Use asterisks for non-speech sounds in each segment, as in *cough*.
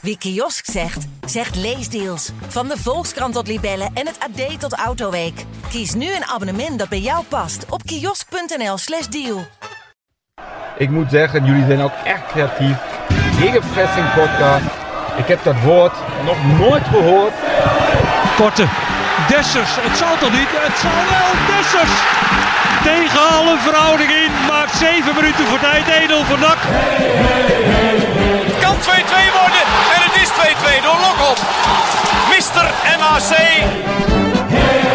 Wie kiosk zegt, zegt leesdeals. Van de Volkskrant tot Libellen en het AD tot Autoweek. Kies nu een abonnement dat bij jou past op kiosk.nl/slash deal. Ik moet zeggen, jullie zijn ook echt creatief. Gegenpressing podcast. Ik heb dat woord nog nooit gehoord. Korte. Dessers. Het zal toch niet? Het zal wel. Dessers. Tegen alle verhouding in. Maakt 7 minuten voor tijd. Edel voor NAC. Het kan 2-2 worden. En het is 2-2 door Lokop. Mister MAC.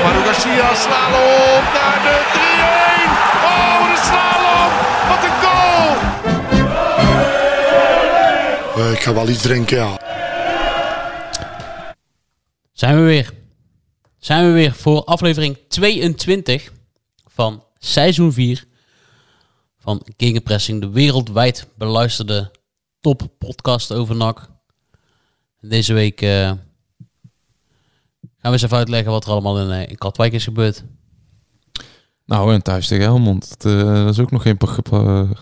Maru Garcia slalom naar de 3-1. Oh, de slalom. Wat een goal. Eh, ik ga wel iets drinken, ja. Zijn we weer. Zijn we weer voor aflevering 22 van seizoen 4 van Gegenpressing, de wereldwijd beluisterde top podcast over NAC. Deze week eh, gaan we eens even uitleggen wat er allemaal in, eh, in Katwijk is gebeurd. Nou, en thuis tegen Helmond. Dat, eh, dat is ook nog geen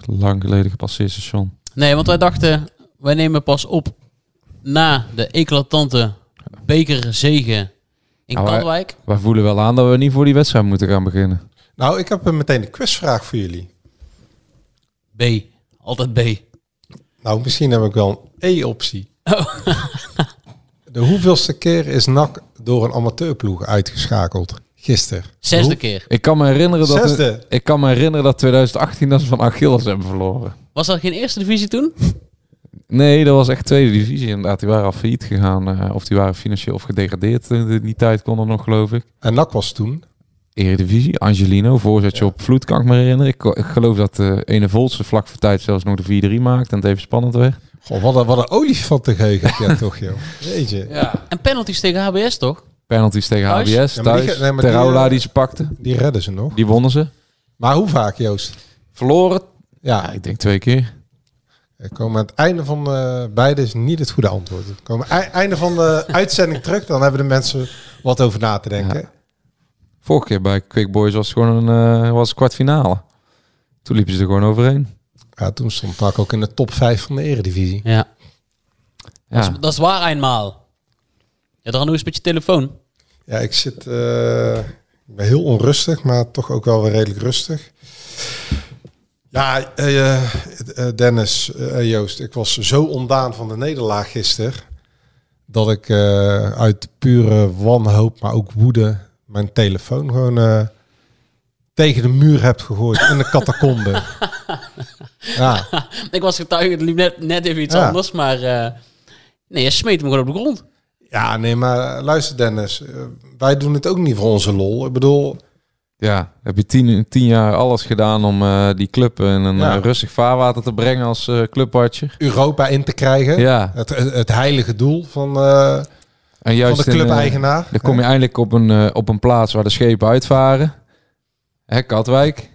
lang geleden gepasseerd station. Nee, want wij dachten, wij nemen pas op na de eclatante bekerzegen in Nou, wij- Katwijk. Wij voelen wel aan dat we niet voor die wedstrijd moeten gaan beginnen. Nou, ik heb meteen een quizvraag voor jullie. B. Altijd B. Nou, misschien heb ik wel een E-optie. Oh. De hoeveelste keer is NAC door een amateurploeg uitgeschakeld? Gisteren. Zesde Hoe- keer. Ik kan me herinneren dat, Zesde. ik kan me herinneren dat 2018 dat ze van Achilles hebben verloren. Was dat geen eerste divisie toen? Nee, dat was echt tweede divisie inderdaad. Die waren al failliet gegaan. eh, of die waren financieel of gedegradeerd in die tijd konden nog, geloof ik. En NAC was toen. Eredivisie, Angelino, voorzetje op vloed, kan ik me herinneren. Ik, ik geloof dat de ene Voltse vlak voor tijd zelfs nog de 4-3 maakte en het even spannend werd. Goh, wat een, wat een olifant te geheugen heb jij toch, joh. Jeetje. Ja. En penalties tegen HBS toch? Penalties tegen Thuis? HBS, Ja, die thuis. nee, maar die, eh, die ze pakte, Die redden ze nog. die wonnen ze. Maar hoe vaak, Joost? Verloren, ja, Ja, ik denk twee keer. we komen aan het einde van de... Beide is niet het goede antwoord. We komen ei- einde van de *laughs* uitzending terug. Dan hebben de mensen wat over na te denken. Vorige keer bij Quick Boys was het gewoon een eh, was het kwartfinale. Toen liepen ze er gewoon overheen. Ja, toen stond NAC ook in de top 5 van de eredivisie. Ja. Dat, is, dat is waar eenmaal. Ja, dan nu eens met je telefoon. Ja, ik zit... eh, ik ben heel onrustig, maar toch ook wel weer redelijk rustig. Ja, eh, Dennis, eh, Joost, ik was zo ondaan van de nederlaag gisteren... dat ik eh, uit pure wanhoop, maar ook woede... mijn telefoon gewoon eh, tegen de muur heb gegooid in de catacombe. *laughs* ja, Ik was getuige, het liep net, net even iets Ja. anders, maar... eh, nee, je smeet hem gewoon op de grond. ja, nee, maar luister Dennis. eh, wij doen het ook niet voor onze lol. Ik bedoel, Ja, heb je tien, tien jaar alles gedaan om eh, die club in een Ja. rustig vaarwater te brengen als eh clubwatcher. Europa in te krijgen. Ja, Het, het, het heilige doel van, en van juist de in, eh, club-eigenaar. Dan kom je eindelijk op een, eh, op een plaats waar de schepen uitvaren. Hè, Katwijk.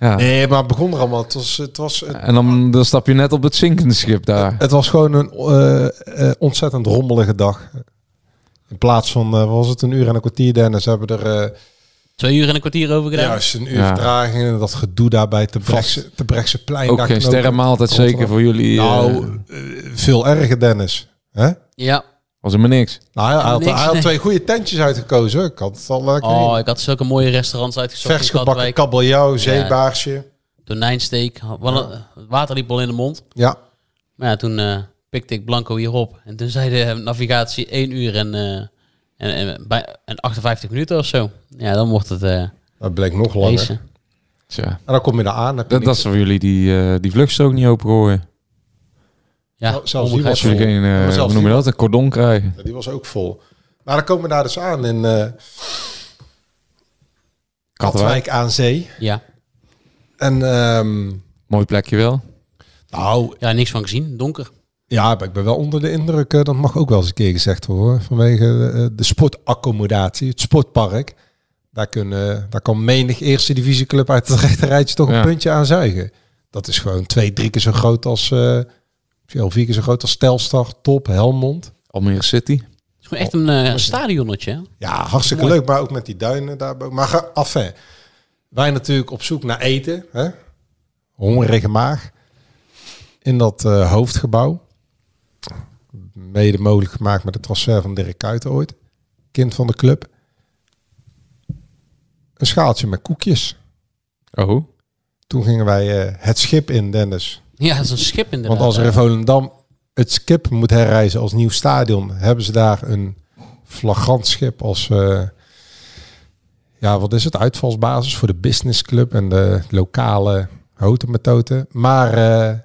Ja. Nee, maar het begon er allemaal. Het was, het was, het, En dan, dan stap je net op het zinkende schip daar. het was gewoon een eh, eh, ontzettend rommelige dag. In plaats van, was het, een uur en een kwartier, Dennis, hebben er Twee uur en een kwartier over gedaan. juist een uur Ja. vertraging en dat gedoe daarbij te Brechtse, te Brechtse plein. Ook geen sterrenmaaltijd zeker voor jullie. Nou, veel erger, Dennis. Hè? Ja. was er maar niks. Nou, hij had, Niks, hij had nee. twee goede tentjes uitgekozen. hoor. Ik had het al lekker Oh, in. ik had zulke mooie restaurants uitgezocht Vers in gebakken Katwijk. kabeljauw, zeebaarsje. Tonijnsteek. Wel een- Het water liep al in de mond. Ja. Maar ja, toen eh, pikte ik Blanco hierop. En toen zei de navigatie 1 uur en, eh, en, en, bij, en 58 minuten of zo. Ja, dan mocht het eh Dat bleek nog langer. Tja, En dan kom je daar aan. heb je dat, dat is voor jullie die, eh die vluchtstrook niet opengooien. Ja, Nou, zelfs die. Als jullie geen, eh, hoe noem je dat, een cordon krijgen. Ja, die was ook vol. Maar dan komen we daar dus aan in eh Katwijk aan zee. Ja. En ehm, Mooi plekje wel. nou, ja, niks van gezien. Donker. ja, ik ben wel onder de indruk. eh, dat mag ook wel eens een keer gezegd worden. Vanwege de sportaccommodatie, het sportpark. Daar, kunnen, daar kan menig eerste divisieclub uit het rechterrijtje toch Ja. een puntje aan zuigen. Dat is gewoon twee, drie keer zo groot als... eh misschien vier keer zo groot als Telstar, Top, Helmond. Almere City. Het is gewoon echt een eh, stadionnetje. hè? Ja, hartstikke Mooi. leuk, maar ook met die duinen daarboven. Maar ga af, hè. Wij natuurlijk op zoek naar eten, hè. Hongerige maag. In dat eh, hoofdgebouw. mede mogelijk gemaakt met de transfer van Dirk Kuyt ooit. Kind van de club. Een schaaltje met koekjes. Oh. Toen gingen wij eh, het schip in, Dennis. Ja, dat is een schip inderdaad. Want als er in Volendam het schip moet herreizen als nieuw stadion, hebben ze daar een flagrant schip als, eh, ja, wat is het, uitvalsbasis voor de businessclub en de lokale houten Maar eh,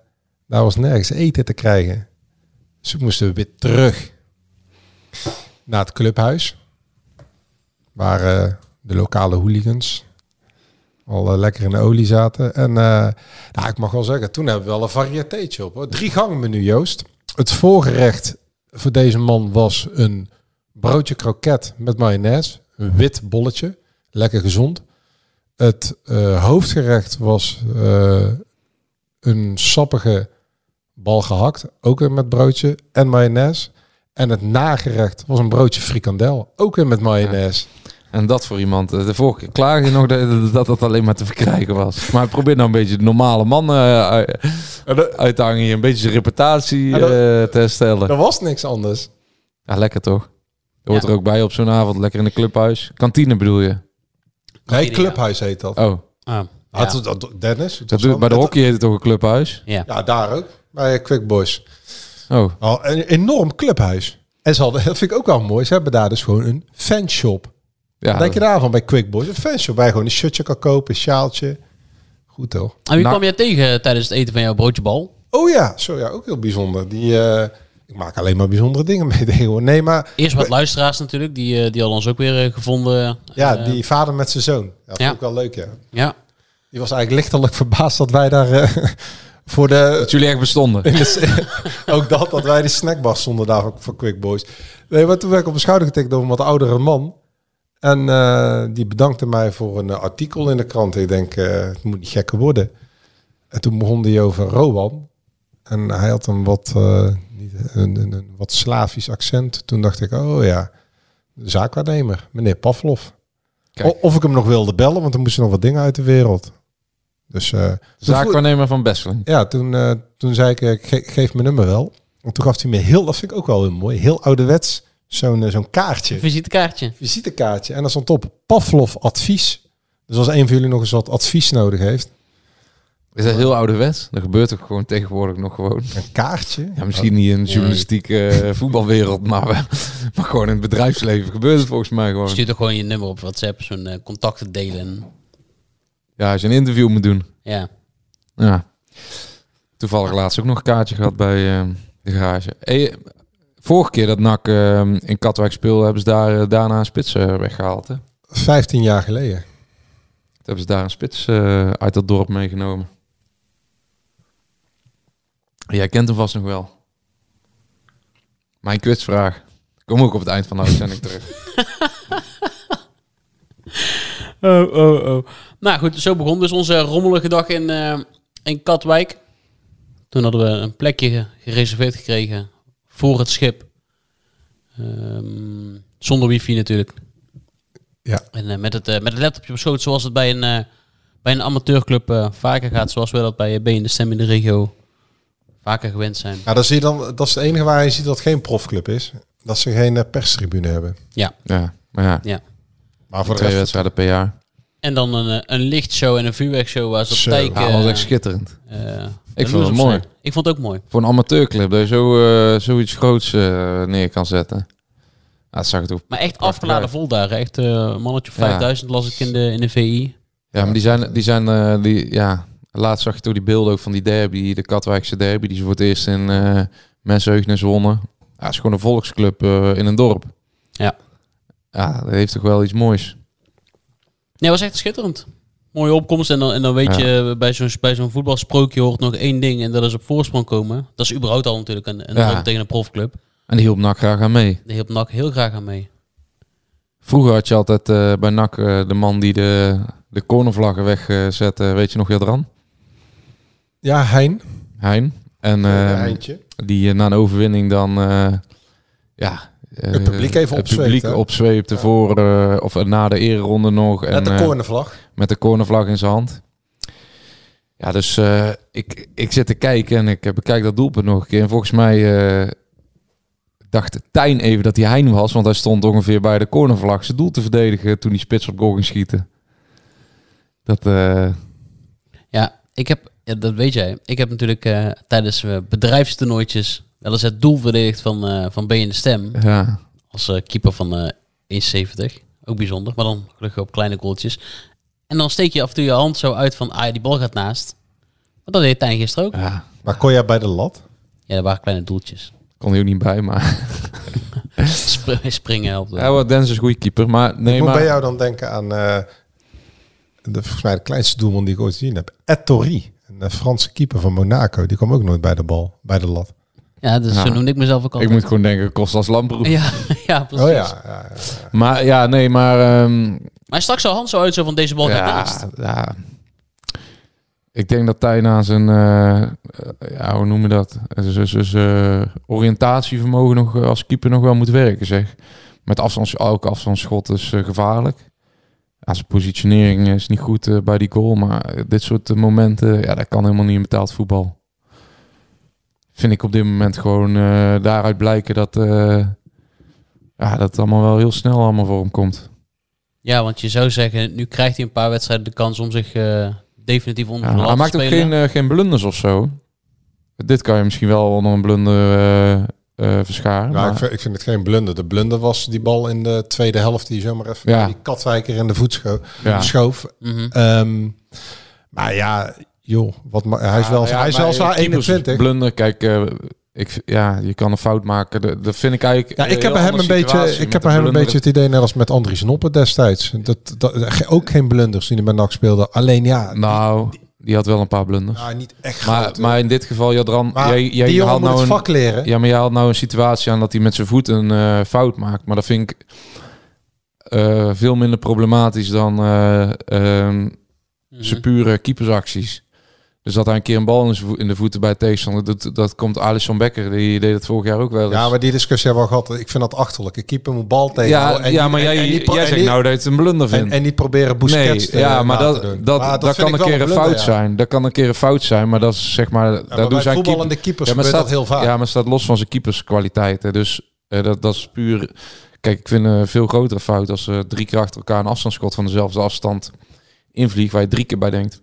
daar was nergens eten te krijgen. Dus toen moesten we weer terug naar het clubhuis, waar eh, de lokale hooligans al eh, lekker in de olie zaten. En eh, nou, ik mag wel zeggen, toen hebben we wel een varieteetje op. Drie gangen menu, Joost. Het voorgerecht voor deze man was een broodje kroket met mayonaise. Een wit bolletje. Lekker gezond. Het eh, hoofdgerecht was een sappige bal gehakt. Ook weer met broodje en mayonaise. En het nagerecht was een broodje frikandel. Ook weer met mayonaise. En dat voor iemand. eh, De vorige keer klaagde je nog dat dat, dat alleen maar te verkrijgen was. Maar probeer nou een beetje de normale man eh, uit- te hangen hier. Een beetje zijn reputatie dat- eh, te herstellen. Er was niks anders. Ja, lekker toch? Je hoort Ja. er ook bij op zo'n avond. Lekker in een clubhuis. Kantine bedoel je? Nee, clubhuis heet dat. Oh. Ah, ja. het- dat- Dennis? Dat doet, bij de hockey heet het toch een clubhuis? ja. Ja, daar ook. Bij Quick Boys. Oh. Oh, een enorm clubhuis. En ze hadden, dat vind ik ook wel mooi. Ze hebben daar dus gewoon een fanshop. Ja, Wat denk je daarvan bij Quick Boys? Een fanshop waar je gewoon een shirtje kan kopen, een sjaaltje. Goed toch? En wie Nou- kwam jij tegen tijdens het eten van jouw broodjebal? Oh ja, zo ja, ook heel bijzonder. Die, eh, ik maak alleen maar bijzondere dingen *laughs* mee tegenwoordig. Nee, maar Eerst wat luisteraars natuurlijk, die, eh, die hadden ons ook weer eh, gevonden. ja, Eh, die vader met zijn zoon. Ja, dat Ja. vond ik wel leuk, ja. Ja, Die was eigenlijk lichtelijk *laughs* verbaasd dat wij daar eh, *laughs* voor de... Dat jullie echt bestonden. de ook dat, dat wij die snackbar stonden daar voor, voor Quick Boys. Nee, maar toen werd ik op de schouder getikt door een wat oudere man. En eh, die bedankte mij voor een eh, artikel in de krant. Ik denk, eh, het moet niet gekker worden. En toen begon hij over Rowan. En hij had een wat, niet, een, een, een wat Slavisch accent. Toen dacht ik, oh ja, zaakwaarnemer, meneer Pavlov. O- Of ik hem nog wilde bellen, want er moesten nog wat dingen uit de wereld. Dus Zaakwaarnemer van Besseling. ja, toen, toen zei ik, ge- geef mijn nummer wel. En toen gaf hij me heel, dat vind ik ook wel heel mooi, heel ouderwets, zo'n eh, zo'n kaartje, visitekaartje. visitekaartje. En daar stond op Pavlov advies. Dus als een van jullie nog eens wat advies nodig heeft, Is dat heel ouderwets? Dat gebeurt ook gewoon tegenwoordig nog gewoon. een kaartje. Ja, misschien niet in de journalistieke eh, *laughs* voetbalwereld, maar, we- maar gewoon in het bedrijfsleven gebeurt het volgens mij gewoon. Stuur toch gewoon je nummer op WhatsApp, zo'n eh, contacten delen. Ja, als je een interview moet doen. Ja. Ja. Toevallig laatst ook nog een kaartje gehad bij eh, de garage. Hey, vorige keer dat NAC eh, in Katwijk speelde, hebben ze daar, eh, daarna een spits eh, weggehaald. Hè? 15 jaar geleden. Toen hebben ze daar een spits eh, uit dat dorp meegenomen. Jij kent hem vast nog wel. Mijn quizvraag. Kom ook op het eind van de uitzending terug. *laughs* Oh, oh, oh. Nou goed, zo begon dus onze rommelige dag in, eh, in Katwijk. Toen hadden we een plekje ge- gereserveerd gekregen voor het schip. Ehm, zonder wifi natuurlijk. Ja. En eh, met, het, eh, met het laptopje op schoot, zoals het bij een, eh, bij een amateurclub eh, vaker gaat. Zoals we dat bij B in de Stem in de regio vaker gewend zijn. Ja, dan zie je dan, dat is het enige waar je ziet dat het geen profclub is. Dat ze geen perstribune hebben. Ja, Ja, maar ja, ja. Maar voor de twee rest, wedstrijden per jaar. En dan een, een lichtshow en een vuurwerkshow waar ze op Zo. tijk... Ja, dat was echt schitterend. Ik vond het mooi. Ik vond het ook mooi. Voor een amateurclub dat je zo, eh, zoiets groots eh, neer kan zetten. Ja, dat zag het ook. Maar echt afgeladen vol daar. Echt eh, een mannetje of Ja. 5000 las ik in de, in de VI. Ja, maar die zijn, die zijn die, ja, laatst zag je toch die beelden ook van die derby, de Katwijkse derby, die ze voor het eerst in uh, Mensheugenis wonnen. Ja, is gewoon een volksclub in een dorp. Ja. Ja, dat heeft toch wel iets moois. Nee, was echt schitterend. Mooie opkomst. En dan, en dan weet Ja. je, bij zo'n bij zo'n voetbalsprookje hoort nog één ding. En dat is op voorsprong komen. Dat is überhaupt al natuurlijk een, een Ja. tegen een profclub. En die hielp NAC graag aan mee. Daar hielp NAC heel graag aan mee. Vroeger had je altijd eh, bij NAC eh, de man die de, de cornervlaggen wegzette. Weet je nog Jadran? ja, Hein. Hein. En Uh, eh, die na een overwinning dan eh, ja, Het publiek even het opzweept, publiek hè? opzweepte voor eh, of na de ereronde nog. En, Met de eh, cornervlag. met de cornervlag in zijn hand. Ja, dus eh, ik, ik zit te kijken en ik bekijk dat doelpunt nog een keer. En volgens mij eh, dacht Tijn even dat hij Hein was, want hij stond ongeveer bij de cornervlag zijn doel te verdedigen toen die spits op goal ging schieten. Dat, eh, Ja, ik heb, ja, dat weet jij. Ik heb natuurlijk eh, tijdens uh, bedrijfstoernooitjes wel eens het doel verdedigd van, eh van Ben je de Stem. ja. Als eh, keeper van eh 1,70. Ook bijzonder, maar dan gelukkig op kleine goaltjes. En dan steek je af en toe je hand zo uit van, ah die bal gaat naast. Maar dat deed Tijn gisteren ook. ja, Maar kon jij bij de lat? Ja, dat waren kleine doeltjes. kon hij ook niet bij, maar... *laughs* Spr- springen helpt. Ja, wat Dennis is een goede keeper, maar nee, ik moet maar... bij jou dan denken aan eh, de, volgens mij de kleinste doelman die ik ooit gezien heb. Ettori, een Franse keeper van Monaco. Die kwam ook nooit bij de bal, bij de lat. Ja, dus Ja. zo noemde ik mezelf ook Ik altijd. moet gewoon denken, Kostas Lamproef. Ja, *laughs* ja, precies. Oh ja, ja, ja. Maar ja, nee, maar... ehm, Maar straks zo hand zo uit zo van deze bal gaat naast. ja, ja. Ik denk dat Tijn aan zijn, eh, eh, ja, hoe noem je dat? Zijn- zijn- zijn oriëntatievermogen nog eh, als keeper nog wel moet werken, zeg. Met afstands, elke afstandsschot is eh, gevaarlijk. Ja, zijn positionering is niet goed eh, bij die goal, maar dit soort eh, momenten, ja, dat kan helemaal niet in betaald voetbal. Vind ik op dit moment gewoon eh, daaruit blijken dat, eh, ja, dat het allemaal wel heel snel allemaal voor hem komt. Ja, want je zou zeggen, nu krijgt hij een paar wedstrijden de kans om zich eh, definitief onder Ja, de hij te maakt ook geen, geen blunders of zo. Dit kan je misschien wel onder een blunder eh, eh, verscharen. Nou, maar- ik, vind, ik vind het geen blunder. De blunder was die bal in de tweede helft die zomaar even Ja. die Katwijker in de voet scho- Ja. schoof. Mhm. Ehm, maar ja, joh, wat ma- hij is wel, Ja, hij is wel zwaar keepers 21. Blunder, kijk, eh, ik, ja, je kan een fout maken. Dat, dat vind ik eigenlijk. Ja, ik een heb hem een beetje, ik heb hem een beetje het idee net als met Andries Noppen destijds. Dat, dat, ook geen blunders die hij bij NAC speelde. Alleen ja, Nou, die had wel een paar blunders. ja niet echt maar, groot, maar in dit geval, Jadran, jij, jij die jongen haalt moet nou het een vak leren. Ja, maar je haalt nou een situatie aan dat hij met zijn voet een eh, fout maakt. Maar dat vind ik eh, veel minder problematisch dan eh, ehm, Mhm. zijn pure keepersacties. Dus dat hij een keer een bal in, de voeten bij tegenstander, dat, dat komt Alisson Becker, die deed het vorig jaar ook wel eens. Ja, maar die discussie hebben we al gehad. Ik vind dat achterlijk. Een keeper moet bal tegen. ja, ja, maar jij, jij zegt nou dat je het een blunder vindt. En, en niet proberen Busquets nee, ja, maar dat, doen. dat, Maar dat, kan ik een keer een blunder, fout ja. zijn. Dat kan een keer een fout zijn, maar dat is zeg maar... Ja, maar doen bij zijn voetballende keeper- keepers Ja, maar staat, dat heel vaak. Ja, maar staat los van zijn keeperskwaliteiten. Dus eh, dat, dat is puur... Kijk, ik vind een veel grotere fout als ze drie keer achter elkaar een afstandsschot van dezelfde afstand invliegt, waar je drie keer bij denkt.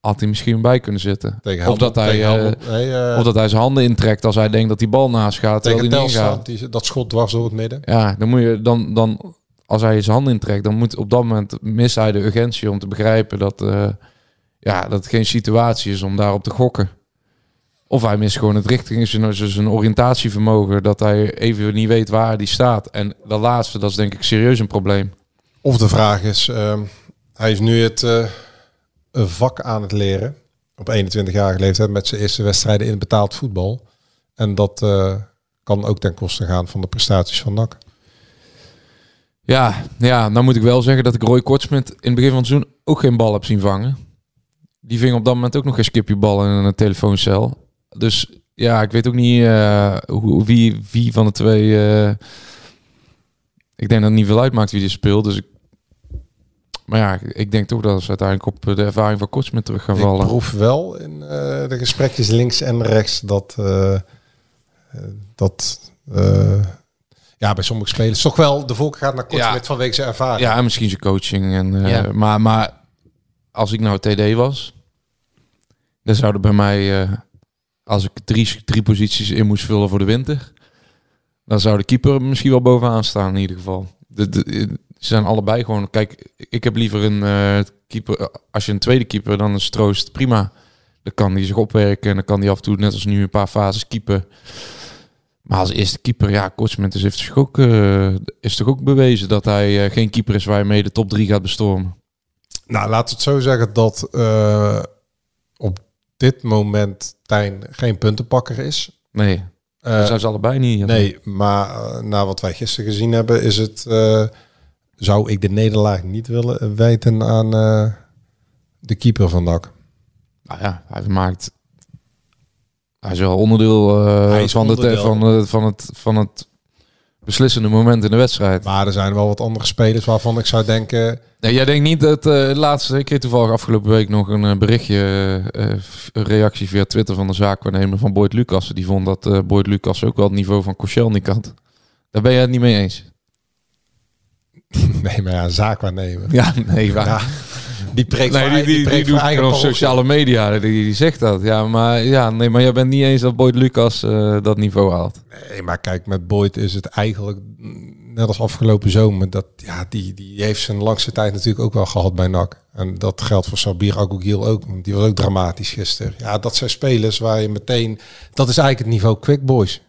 Had hij misschien bij kunnen zitten. Tegen of, dat hij, tegen eh, nee, eh, of dat hij zijn handen intrekt als hij denkt dat die bal naast gaat. tegen die niet Telstar, gaat. die, dat schot dwars door het midden. Ja, dan moet je dan, dan als hij zijn handen intrekt, dan moet op dat moment mist hij de urgentie om te begrijpen dat, eh, ja, dat het geen situatie is om daarop te gokken. Of hij mist gewoon het richting, zijn, zijn oriëntatievermogen, dat hij even niet weet waar hij staat. En dat laatste, dat is denk ik serieus een probleem. Of de vraag is, ehm, hij is nu het een vak aan het leren. Op 21-jarige leeftijd met zijn eerste wedstrijden in betaald voetbal. En dat eh, kan ook ten koste gaan van de prestaties van NAC. Ja, ja, nou moet ik wel zeggen dat ik Roy Kortsmit in het begin van het seizoen ook geen bal heb zien vangen. Die ving op dat moment ook nog geen skipje bal in een telefooncel. Dus ja, ik weet ook niet eh, hoe, wie, wie van de twee... eh, ik denk dat het niet veel uitmaakt wie die speelt. Dus ik, maar ja, ik denk toch dat ze uiteindelijk op de ervaring van Kortsmit terug gaan Ik vallen. proef wel in eh, de gesprekjes links en rechts dat, eh, eh, dat eh, ja, bij sommige spelers toch wel de volk gaat naar kort Ja. met vanwege zijn ervaring. Ja, en misschien zijn coaching. En, eh, Ja. maar, maar als ik nou TD was, dan zouden bij mij, eh, als ik drie, drie posities in moest vullen voor de winter, dan zou de keeper misschien wel bovenaan staan in ieder geval. De, de, ze zijn allebei gewoon. Kijk, ik heb liever een eh, keeper. Als je een tweede keeper, dan is Troost prima. Dan kan hij zich opwerken en dan kan hij af en toe net als nu een paar fases keeper. Maar als eerste keeper, ja, Kortsmit is, heeft zich ook, eh, is toch ook bewezen dat hij eh, geen keeper is waar je mee de top 3 gaat bestormen. Nou, laten we het zo zeggen dat op dit moment Tijn geen puntenpakker is. Nee, dat zijn ze allebei niet. nee, maar na wat wij gisteren gezien hebben, is het, zou ik de nederlaag niet willen wijten aan eh, de keeper van NAC. Nou ja, hij maakt. Hij is wel onderdeel, eh, Hij is van, onderdeel. Het, van, het, van, het, van het beslissende moment in de wedstrijd. Maar er zijn wel wat andere spelers waarvan ik zou denken... Nee, jij denkt niet dat eh, het laatste... Ik kreeg toevallig afgelopen week nog een eh, berichtje, eh, een reactie via Twitter van de zaakwaarnemer van Boyd Lucas. Die vond dat eh Boyd Lucas ook wel het niveau van Koscielny had. Daar ben je het niet mee eens. *laughs* Nee, maar ja, zaakwaarnemer. Ja, nee, waar. Ja, die preekt Nee, die, die, die, doet voor eigen gewoon op sociale media. Die, die zegt dat. Ja, maar, ja, nee, maar jij bent niet eens dat Boyd Lucas eh, dat niveau haalt. Nee, maar kijk, met Boyd is het eigenlijk net als afgelopen zomer. Dat, ja, die, die heeft zijn langste tijd natuurlijk ook wel gehad bij NAC. En dat geldt voor Sabir Agogiel ook. Want die was ook dramatisch gisteren. Ja, dat zijn spelers waar je meteen... Dat is eigenlijk het niveau Quick Boys.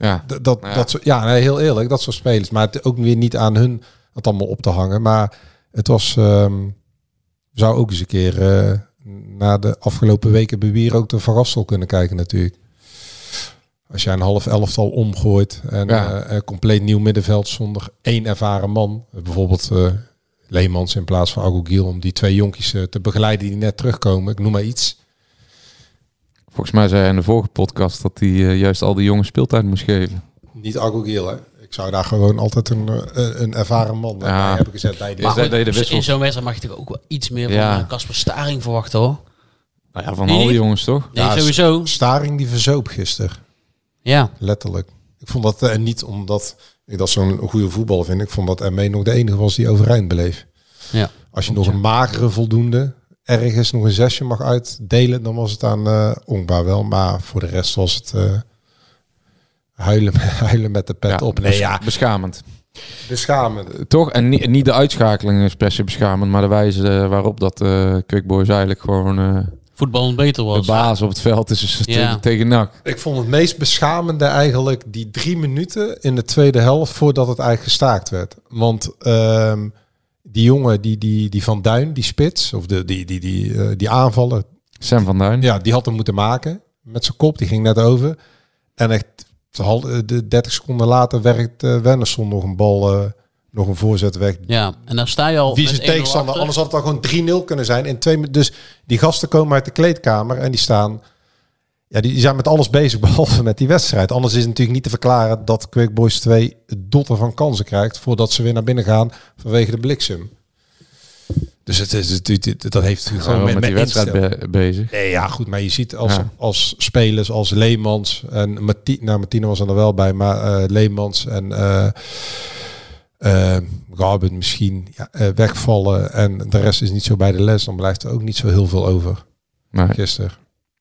Ja, Dat, dat, Ja. dat ja nee, heel eerlijk, dat soort spelers. Maar het ook weer niet aan hun het allemaal op te hangen. Maar het was... ehm zou ook eens een keer... eh, na de afgelopen weken bij Wier ook de Van Gastel kunnen kijken natuurlijk. Als jij een half elftal omgooit en Ja. eh, een compleet nieuw middenveld zonder één ervaren man. Bijvoorbeeld eh Leemans in plaats van Agogiel om die twee jonkies te begeleiden die net terugkomen. Ik noem maar iets. Volgens mij zei hij in de vorige podcast dat hij eh, juist al die jongens speeltijd moest geven. Niet Agogiel hè. Ik zou daar gewoon altijd een, eh, een ervaren man Ja. ja. hebben gezet bij die. Maar de goed, wissels. in zo'n wedstrijd mag je toch ook wel iets meer van Ja. eh, Casper Staring verwachten hoor. Nou ja, van Nee, al die niet? jongens toch? Nee, Ja, sowieso. Staring die verzoop gisteren. Ja. Letterlijk. Ik vond dat eh, niet omdat ik dat zo'n goede voetballer vind. Ik vond dat Ermee nog de enige was die overeind bleef. Ja. Als je nog een magere voldoende ergens nog een zesje mag uitdelen, dan was het aan eh Ongba wel. Maar voor de rest was het eh, huilen, *laughs* huilen met de pet Ja, op. Nee, bes- ja, Beschamend. beschamend. Toch? En niet, niet de uitschakeling is per se beschamend, maar de wijze eh, waarop dat eh Quick Boys eigenlijk gewoon eh, Voetbal beter de was. baas op het veld is dus Ja. tegen, tegen NAC. Ik vond het meest beschamende eigenlijk die drie minuten in de tweede helft voordat het eigenlijk gestaakt werd. Want ehm, die jongen, die, die, die Van Duin, die spits, of de, die, die, die, eh, die aanvaller, Sam van Duin. ja, die had hem moeten maken met zijn kop. Die ging net over. En echt hal- eh, de 30 seconden later werkt uh, Wennerson nog een bal, eh, nog een voorzet weg. Ja, en dan sta je al Wie met is 1-0 de tegenstander? Anders had het al gewoon 3-0 kunnen zijn in twee. Dus die gasten komen uit de kleedkamer en die staan. Ja, die zijn met alles bezig *laughs* behalve met die wedstrijd. Anders is het natuurlijk niet te verklaren dat Quick Boys 2 dotter van kansen krijgt voordat ze weer naar binnen gaan vanwege de bliksem. Dus het is natuurlijk dat heeft Gewoon gewoon met, met, die wedstrijd be- bezig. Nee, ja, goed, maar je ziet als, Ja. als spelers als Leemans en Martine, nou, Martine was er nog wel bij, maar eh, Leemans en Robin misschien ja, wegvallen en de rest is niet zo bij de les, dan blijft er ook niet zo heel veel over. Nee. Gisteren.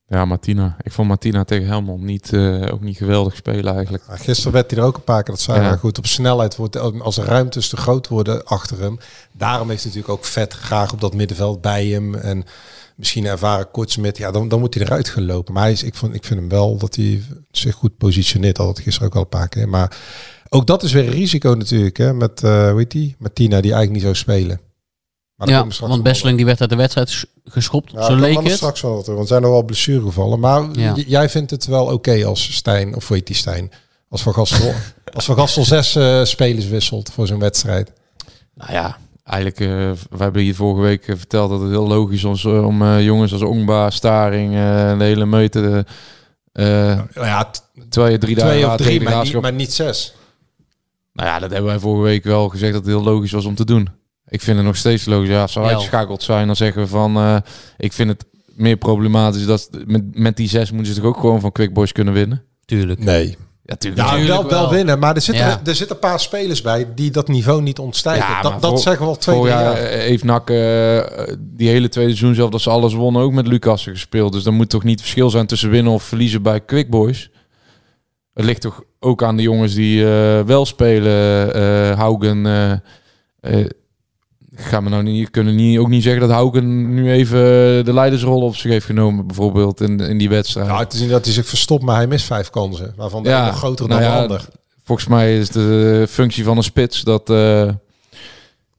Ja, Martina. Ik vond Martina tegen Helmond niet, eh, ook niet geweldig spelen eigenlijk. Maar gisteren werd hij er ook een paar keer, dat zei Ja. hij goed, op snelheid wordt, als de ruimtes te groot worden achter hem. Daarom heeft hij natuurlijk ook vet graag op dat middenveld bij hem en misschien ervaren kortsmit, ja, dan, dan moet hij eruit gelopen. Maar hij is, ik, vond, ik vind hem wel dat hij zich goed positioneert, dat had ik gisteren ook al een paar keer. Maar ook dat is weer een risico natuurlijk, hè, met, heet die, Martina, die eigenlijk niet zou spelen. Maar Ja, want Besseling die werd uit de wedstrijd sch- geschopt. Ja, zo leek het. straks wel wat over, want er zijn nog wel blessuregevallen. Maar Ja. jij vindt het wel oké als Stijn, of weet die Stijn, als Van Gastel, *laughs* als Van Gastel zes eh, spelers wisselt voor zo'n wedstrijd. Nou ja, eigenlijk, eh we hebben hier vorige week eh, verteld dat het heel logisch is om, eh, jongens als Ongba, Staring, eh, de hele meute, eh, Nou ja, t- terwijl je drie dagen twee of later drie, maar niet, maar niet zes. Nou ja, dat hebben wij vorige week wel gezegd dat het heel logisch was om te doen. Ik vind het nog steeds logisch. Ja, als ze uitgeschakeld zijn, dan zeggen we van... eh, ik vind het meer problematisch dat met, met die zes moeten ze toch ook gewoon van Quick Boys kunnen winnen? Tuurlijk. Nee. Ja, tuurlijk. Ja, Tuurlijk wel, wel wel. winnen, maar er zitten, Ja. er zitten een paar spelers bij die dat niveau niet ontstijgen. Ja, dat dat voor- zeggen we al twee, jaar eh, heeft NAC eh, die hele tweede seizoen zelf dat ze alles wonnen ook met Lucassen gespeeld. Dus dan moet toch niet verschil zijn tussen winnen of verliezen bij Quick Boys. Het ligt toch ook aan de jongens die eh, wel spelen. eh Haugen. Eh eh, gaan we nou niet, kunnen niet, ook niet zeggen dat Haugen nu even de leidersrol op zich heeft genomen, bijvoorbeeld in, in die wedstrijd. Ja, het is niet dat hij zich verstopt, maar hij mist vijf kansen. Waarvan de Ja, nog groter nou dan de ander. Volgens mij is de functie van een spits dat, eh,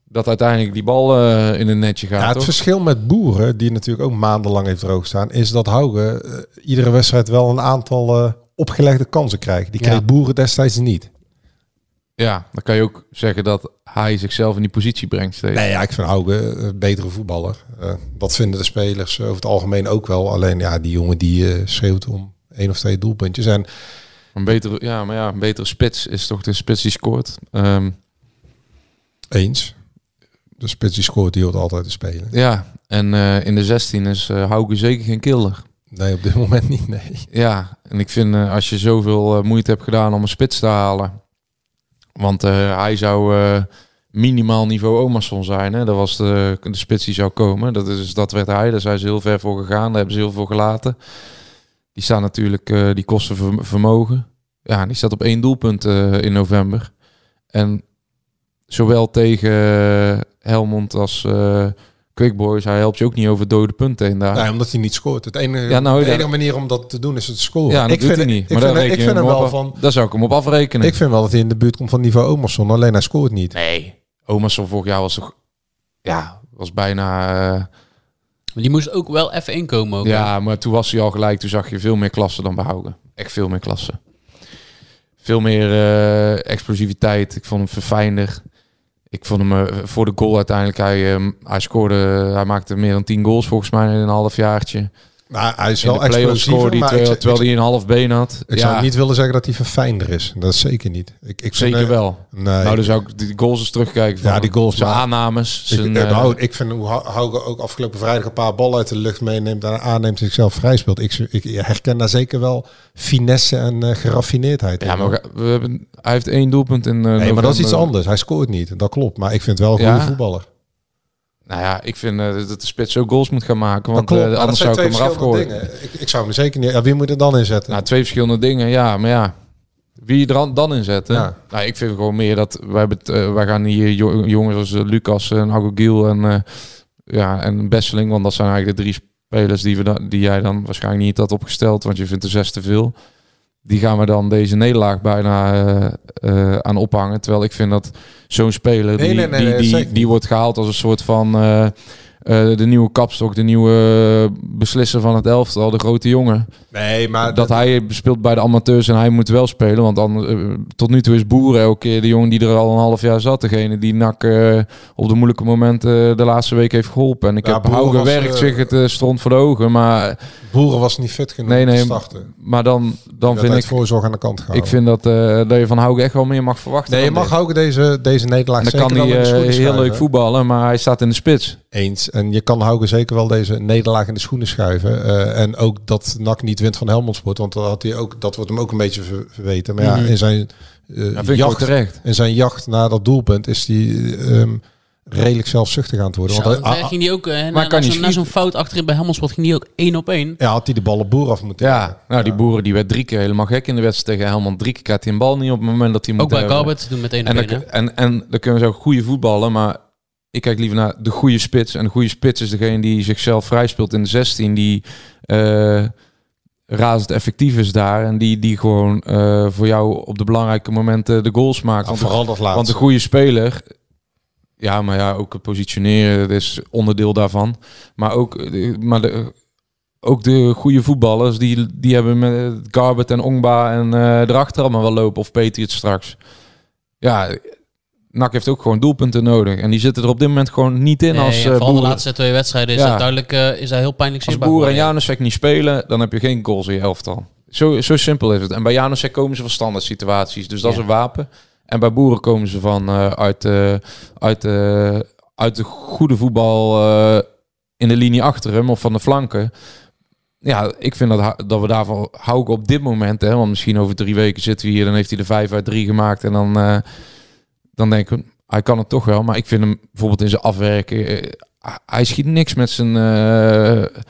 dat uiteindelijk die bal eh, in een netje gaat. Ja, het toch? verschil met Boeren, die natuurlijk ook maandenlang heeft droog staan, is dat Haugen eh, iedere wedstrijd wel een aantal eh, opgelegde kansen krijgt. Die Ja. kreeg Boeren destijds niet. Ja, dan kan je ook zeggen dat hij zichzelf in die positie brengt steeds. Nee, ja, ik vind Haugen een betere voetballer. Eh, dat vinden de spelers over het algemeen ook wel. Alleen ja, die jongen die eh, schreeuwt om één of twee doelpuntjes. En Een betere, ja, maar ja, een betere spits is toch de spits die scoort. Ehm, Eens. De spits die scoort, die hoort altijd te spelen. ja, en eh, in de 16 is uh, zeker geen killer. Nee, op dit *laughs* moment niet, nee. Ja, en ik vind eh, als je zoveel eh, moeite hebt gedaan om een spits te halen. Want eh, hij zou eh, minimaal niveau Omerson zijn. Hè? Dat was de, de spits die zou komen. Dat, is, dat werd hij. Daar zijn ze heel ver voor gegaan. Daar hebben ze heel veel gelaten. Die staan natuurlijk, eh, die kosten ver- vermogen. Ja, die staat op één doelpunt in november. En zowel tegen Helmond als Quick Boys, hij helpt je ook niet over dode punten heen daar. Nee, omdat hij niet scoort. Het enige, Ja, nou, de enige manier om dat te doen is het scoren. ja, dat ik doet vind, hij niet. Ik Maar vind, daar ik reken je vind hem op wel af- van... Daar zou ik hem op afrekenen. Ik vind wel dat hij in de buurt komt van niveau Omerson. Alleen hij scoort niet. Nee, Omerson vorig jaar was toch... Ja, was bijna... Maar die moest ook wel even inkomen. Ook, hè? ja, maar toen was hij al gelijk. Toen zag je veel meer klassen dan behouden. Echt veel meer klassen. Veel meer eh, explosiviteit. Ik vond hem verfijnder. Ik vond hem eh, voor de goal uiteindelijk... Hij, eh, hij scoorde... Hij maakte meer dan 10 goals volgens mij in een halfjaartje. Maar hij is In wel explosiever. maar terwijl, ik, terwijl ik, hij een half been had. ik ja, zou niet willen zeggen dat hij verfijnder is. Dat is zeker niet. Ik, ik vind, zeker eh, wel. Nee, Nou, zou ik die goals eens terugkijken. Van Ja, die goals, Zijn maar- aannames. ik, Zijn, eh, eh, nou, ik vind hoe Hau- Hauge ook afgelopen vrijdag een paar ballen uit de lucht meeneemt en aanneemt zichzelf vrij speelt. Ik, ik herken daar zeker wel finesse en eh, geraffineerdheid ja, in. maar we, hebben, hij heeft één doelpunt in eh, nee, maar dat is iets anders. Hij scoort niet. Dat klopt. Maar ik vind het wel een Ja. goede voetballer. Nou ja, ik vind eh, dat de spits ook goals moet gaan maken. Want klopt. eh, maar anders zou ik hem eraf gooien. Ik, ik zou hem zeker niet... Ja, wie moet er dan inzetten? Nou, twee verschillende dingen. Ja, maar ja. Wie er dan- dan in zetten? Ja. Nou, ik vind gewoon meer dat wij, hebben eh, wij gaan hier jo- jongens als Lucas en Agogiel en, ja, en Besseling. Want dat zijn eigenlijk de drie spelers die, we dan, die jij dan waarschijnlijk niet had opgesteld. Want je vindt er zes te veel. Die gaan we dan deze nederlaag bijna eh, eh, aan ophangen. Terwijl ik vind dat zo'n speler, Nee, die, nee, nee, die, nee, die, die, niet. wordt gehaald als een soort van... eh, eh, de nieuwe kapstok, de nieuwe beslisser van het elftal, de grote jongen. Nee, maar... dat hij speelt bij de amateurs en hij moet wel spelen. Want dan, eh, tot nu toe is Boeren elke keer de jongen die er al een half jaar zat. Degene die NAC eh, op de moeilijke momenten de laatste week heeft geholpen. En ik Ja, heb Boeren Hauge was, werkt zich het stront voor de ogen. Maar, Boeren was niet fit genoeg Nee, om te nee, starten. maar dan, dan vind ik... voorzorg aan de kant gehouden. Ik vind dat, dat je van Hauge echt wel meer mag verwachten. Nee, je mag. Hauge deze, deze nederlaag Dan zeker kan hij heel leuk voetballen, maar hij staat in de spits. Eens. En je kan Hauge zeker wel deze nederlaag in de schoenen schuiven. Eh, en ook dat NAC niet wint van Helmond Sport. Want dat, had hij ook, dat wordt hem ook een beetje ver- verweten. Maar ja, Mhm. in zijn, eh, ook jacht, terecht. in zijn jacht naar dat doelpunt is hij ehm, redelijk zelfzuchtig aan het worden. Zo, Want hij- daar ging die ook, eh, na, kan na zo'n- na zo'n fout achterin bij Helmelsport ging die ook één op één. ja, had hij de bal op boer af moeten. Ja, nou die boeren die werd drie keer helemaal gek in de wedstrijd tegen Helmond. Drie keer had hij een bal niet op het moment dat hij moet Ook bij. Garbert doen met één En op dan, één. hè? en, en dan kunnen we zo goede voetballen, maar ik kijk liever naar de goede spits. En de goede spits is degene die zichzelf vrij speelt in de 16, die eh razend effectief is daar. En die, die gewoon eh, voor jou op de belangrijke momenten de goals maakt. Want, vooral dat laatste. want een goede speler, ja, maar ja, ook het positioneren dat is onderdeel daarvan. Maar ook, eh, maar de, ook de goede voetballers, die, die hebben met Garbert en Ongba en erachter allemaal wel lopen. Of Patriots straks. Ja, NAC heeft ook gewoon doelpunten nodig. En die zitten er op dit moment gewoon niet in Nee, als ja, eh vooral de laatste twee wedstrijden is Ja. dat duidelijk eh, is dat heel pijnlijk Als. Boeren en. Janusek niet spelen, dan heb je geen goals in je elftal. Zo, zo simpel is het. En bij Janusek komen ze van standaard situaties. Dus dat Ja. is een wapen. En bij Boeren komen ze van eh, uit, uit, uit de goede voetbal in de linie achter hem of van de flanken. Ja, ik vind dat, dat we daarvan hou ik op dit moment. Hè, want misschien over drie weken zitten we hier. Dan heeft hij er vijf uit drie gemaakt. En dan, dan denk ik, hij kan het toch wel. Maar ik vind hem bijvoorbeeld in zijn afwerken. eh, hij schiet niks met zijn eh,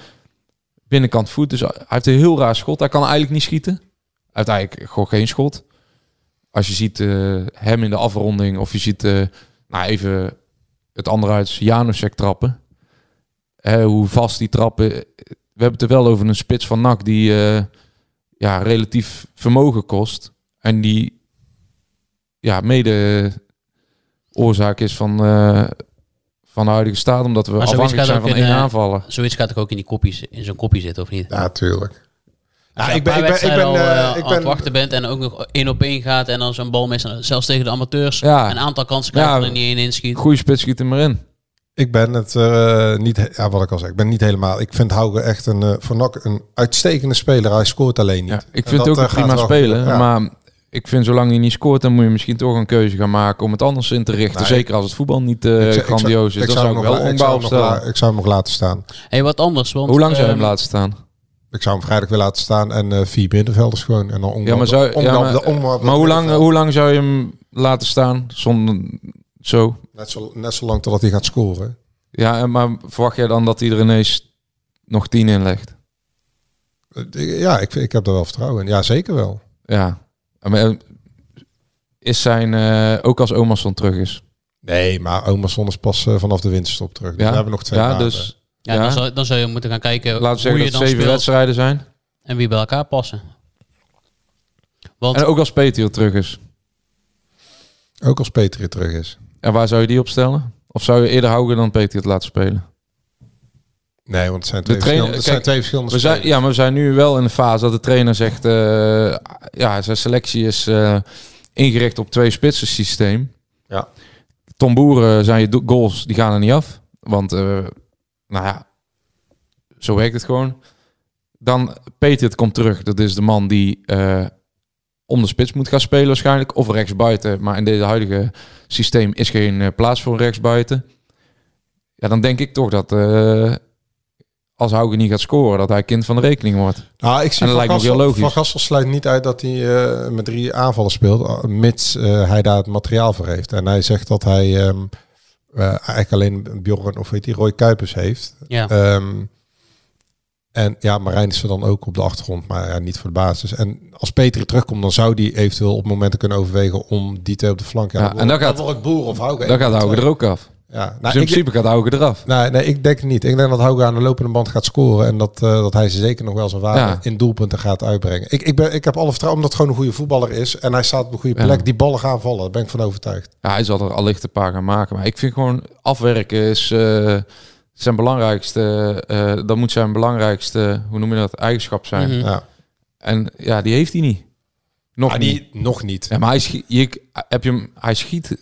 binnenkant voet. Dus hij heeft een heel raar schot. Hij kan eigenlijk niet schieten. Eigenlijk gewoon geen schot. Als je ziet eh, hem in de afronding. Of je ziet, nou even het andere uit Janusek trappen. Hoe vast die trappen. We hebben het er wel over een spits van NAC die ja, relatief vermogen kost. En die ja, mede oorzaak is van, eh, van de huidige staat. Omdat we Maar afhankelijk zijn van in, één eh, aanvallen. Zoiets gaat toch ook in, die kopjes, in zo'n kopje zitten, of niet? Ja, tuurlijk. Als Ja, je ik ben, ik ben, ik ben, al, eh, ik aan het ben, wachten bent en ook nog één op één gaat en dan zo'n bal zelfs tegen de amateurs Ja. een aantal kansen krijgt Ja. en er niet één inschiet. Goede spits schiet hem erin. Ik ben het eh, niet, ja, wat ik al zei, ik ben niet helemaal. Ik vind Hauge echt een, eh voor een uitstekende speler. Hij scoort alleen niet. Ja, ik vind dat, het ook een prima. Ja. Maar ik vind zolang hij niet scoort, dan moet je misschien toch een keuze gaan maken om het anders in te richten. Nee. Zeker als het voetbal niet eh, Ik ik grandioos is. ik Dan zou ik hem wel nog la- ik la- Ik zou hem nog laten staan. Hey, wat anders. Want, Hoe lang zou je ehm, hem laten staan? Ik zou hem vrijdag weer laten staan en eh, vier middenvelders gewoon. En dan om, Ja, maar, zou, om, ja, om- maar, om- om- maar hoe, lang, hoe lang zou je hem laten staan zonder zo? Net zo, net zo lang totdat hij gaat scoren. Ja, en maar verwacht jij dan dat hij er ineens nog tien in legt? Eh, Ja, ik, ik heb er wel vertrouwen in. Ja, zeker wel. Ja. Maar, eh, is zijn, eh, ook als Omerson terug is. Nee, maar Omerson is pas eh, vanaf de winterstop terug. Dus Ja, we hebben nog twee ja maanden. dus Ja, Ja. Dan, zou, dan zou je moeten gaan kijken laten we hoe zeggen je dat dan zeven speelt wedstrijden zijn. en wie bij elkaar passen. Want En ook als Peter terug is. Ook als Peter terug is. En waar zou je die opstellen? Of zou je eerder Haugen dan Peter het laten spelen? Nee, want het zijn twee, De trainer- kijk, zijn twee verschillende We zijn, ja, maar we zijn nu wel in de fase dat de trainer zegt... eh, ja, zijn selectie is eh, ingericht op twee spitsen systeem. Ja. Tom Boeren zijn je goals, die gaan er niet af. Want, eh, nou ja, zo werkt het gewoon. Dan Peter het komt terug. Dat is de man die om de spits moet gaan spelen waarschijnlijk. Of rechtsbuiten. Maar in deze huidige systeem is geen plaats voor rechtsbuiten. Ja, dan denk ik toch dat... als Hauge niet gaat scoren, dat hij kind van de rekening wordt. Nou, ik zie En dat Van lijkt me heel logisch. Van Gassel sluit niet uit dat hij eh, met drie aanvallen speelt, eh, mits eh, hij daar het materiaal voor heeft. En hij zegt dat hij ehm, eh, eigenlijk alleen Bjorn of weet die Roy Kuipers heeft. ja, Ehm, en ja, Marijn is er dan ook op de achtergrond, maar ja, niet voor de basis. En als Peter terugkomt, dan zou die eventueel op momenten kunnen overwegen om die twee op de flank. Ja, en dan gaat- dan wordt Boer of Hauge. Dan gaat Hauge er ook af. Ja, Dus nou, in ik, principe gaat Hauge eraf. nee, nee, ik denk niet. Ik denk dat Hauge aan de lopende band gaat scoren en dat, eh, dat hij ze zeker nog wel zijn waarde Ja. in doelpunten gaat uitbrengen. Ik, ik, ben, ik heb alle vertrouwen omdat het gewoon een goede voetballer is en hij staat op een goede Ja. plek. Die ballen gaan vallen, daar ben ik van overtuigd. Ja, hij zal er allicht een paar gaan maken. Maar ik vind gewoon afwerken is eh, zijn belangrijkste. eh, dat moet zijn belangrijkste, hoe noem je dat, eigenschap zijn. Mhm. Ja. En ja, die heeft hij niet. Nog Ah, niet. nog niet. Ja, maar hij schiet, je, heb je hem, hij schiet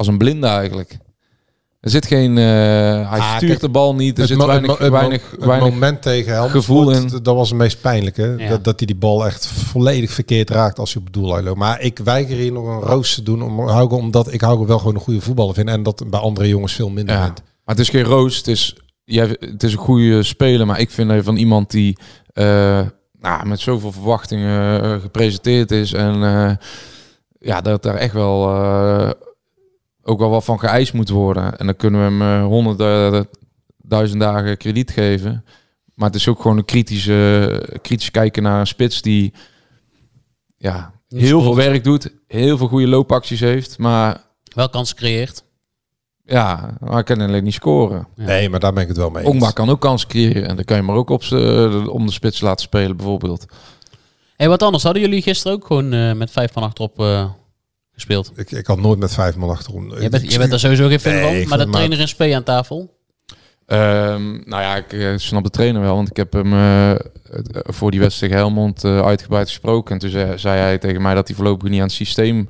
als een blinde eigenlijk. Er zit geen, eh, hij Ah, stuurt kijk, de bal niet. Er zit mo- weinig, mo- het mo- weinig, moment tegen Helmond gevoel in. dat was het meest pijnlijke. Ja. Dat, dat hij die bal echt volledig verkeerd raakt als hij op het doel loopt. Maar ik weiger hier nog een roos te doen om Hauge, omdat ik Hauge wel gewoon een goede voetballer vind. En dat bij andere jongens veel minder Ja, vind. maar het is geen roos. Het is, jij, het is een goede speler, maar ik vind hij van iemand die eh, nou, met zoveel verwachtingen eh, gepresenteerd is. En eh, ja, dat daar echt wel eh, ook wel wat van geëist moet worden. En dan kunnen we hem eh, honderdduizend dagen krediet geven. Maar het is ook gewoon een kritische, kritisch kijken naar een spits die ja, heel veel werk doet, heel veel goede loopacties heeft, maar wel kans creëert. ja, maar hij kan alleen niet scoren. Ja. Nee, maar daar ben ik het wel mee eens. Ongba kan ook kans creëren. En dan kan je maar ook op z'n- om de spits laten spelen, bijvoorbeeld. Hey, wat anders? Hadden jullie gisteren ook gewoon eh, met vijf man achterop eh, gespeeld? Ik, ik had nooit met vijf man achterom. Je bent, je bent er sowieso geen fan Nee, van, maar de trainer in spe aan tafel. Ehm, nou ja, ik eh, snap de trainer wel. Want ik heb hem eh, eh, voor die wedstrijd Helmond eh, uitgebreid gesproken. En toen zei, zei hij tegen mij dat hij voorlopig niet aan het systeem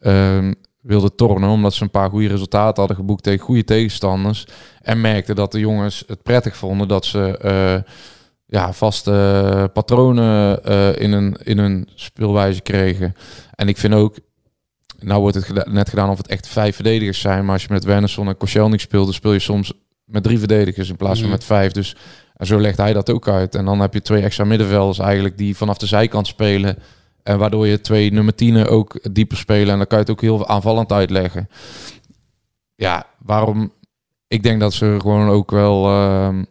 ehm, wilde tornen. Omdat ze een paar goede resultaten hadden geboekt tegen goede tegenstanders. En merkte dat de jongens het prettig vonden dat ze... eh, ja, vaste patronen eh, in, een, in hun speelwijze kregen. En ik vind ook, nou wordt het geda- net gedaan of het echt vijf verdedigers zijn, maar als je met Wernersson en Koscielnik speelt, dan speel je soms met drie verdedigers in plaats van Mhm. met vijf. Dus en zo legt hij dat ook uit. En dan heb je twee extra middenvelders eigenlijk die vanaf de zijkant spelen. En waardoor je twee nummer tienen ook dieper spelen. En dan kan je het ook heel aanvallend uitleggen. Ja, waarom? Ik denk dat ze gewoon ook wel ehm,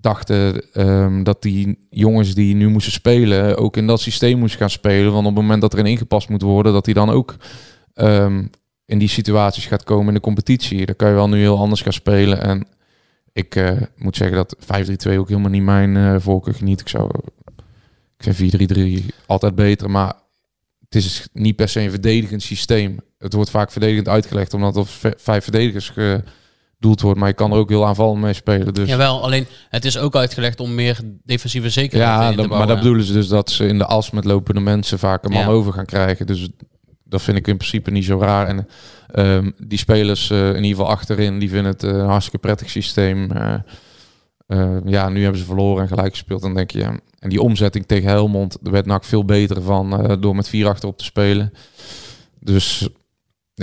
dachten ehm, dat die jongens die nu moesten spelen ook in dat systeem moesten gaan spelen. Want op het moment dat er in ingepast moet worden, dat hij dan ook ehm, in die situaties gaat komen in de competitie. Dan kan je wel nu heel anders gaan spelen. En ik eh, moet zeggen dat 5-3-2 ook helemaal niet mijn eh voorkeur geniet. Ik zou, ik vind 4-3-3 altijd beter, maar het is niet per se een verdedigend systeem. Het wordt vaak verdedigend uitgelegd, omdat er vijf verdedigers gedoeld wordt. Maar je kan er ook heel aanvallend mee spelen. Dus Jawel, alleen het is ook uitgelegd om meer defensieve zekerheid ja, in te dat- maar bouwen. dat bedoelen ze dus dat ze in de as met lopende mensen vaak een man Ja. over gaan krijgen. Dus dat vind ik in principe niet zo raar. En ehm, die spelers eh, in ieder geval achterin, die vinden het eh, een hartstikke prettig systeem. Eh, ja, nu hebben ze verloren en gelijk gespeeld. Dan denk je, ja. En die omzetting tegen Helmond, daar werd NAC veel beter van door met vier achterop te spelen. Dus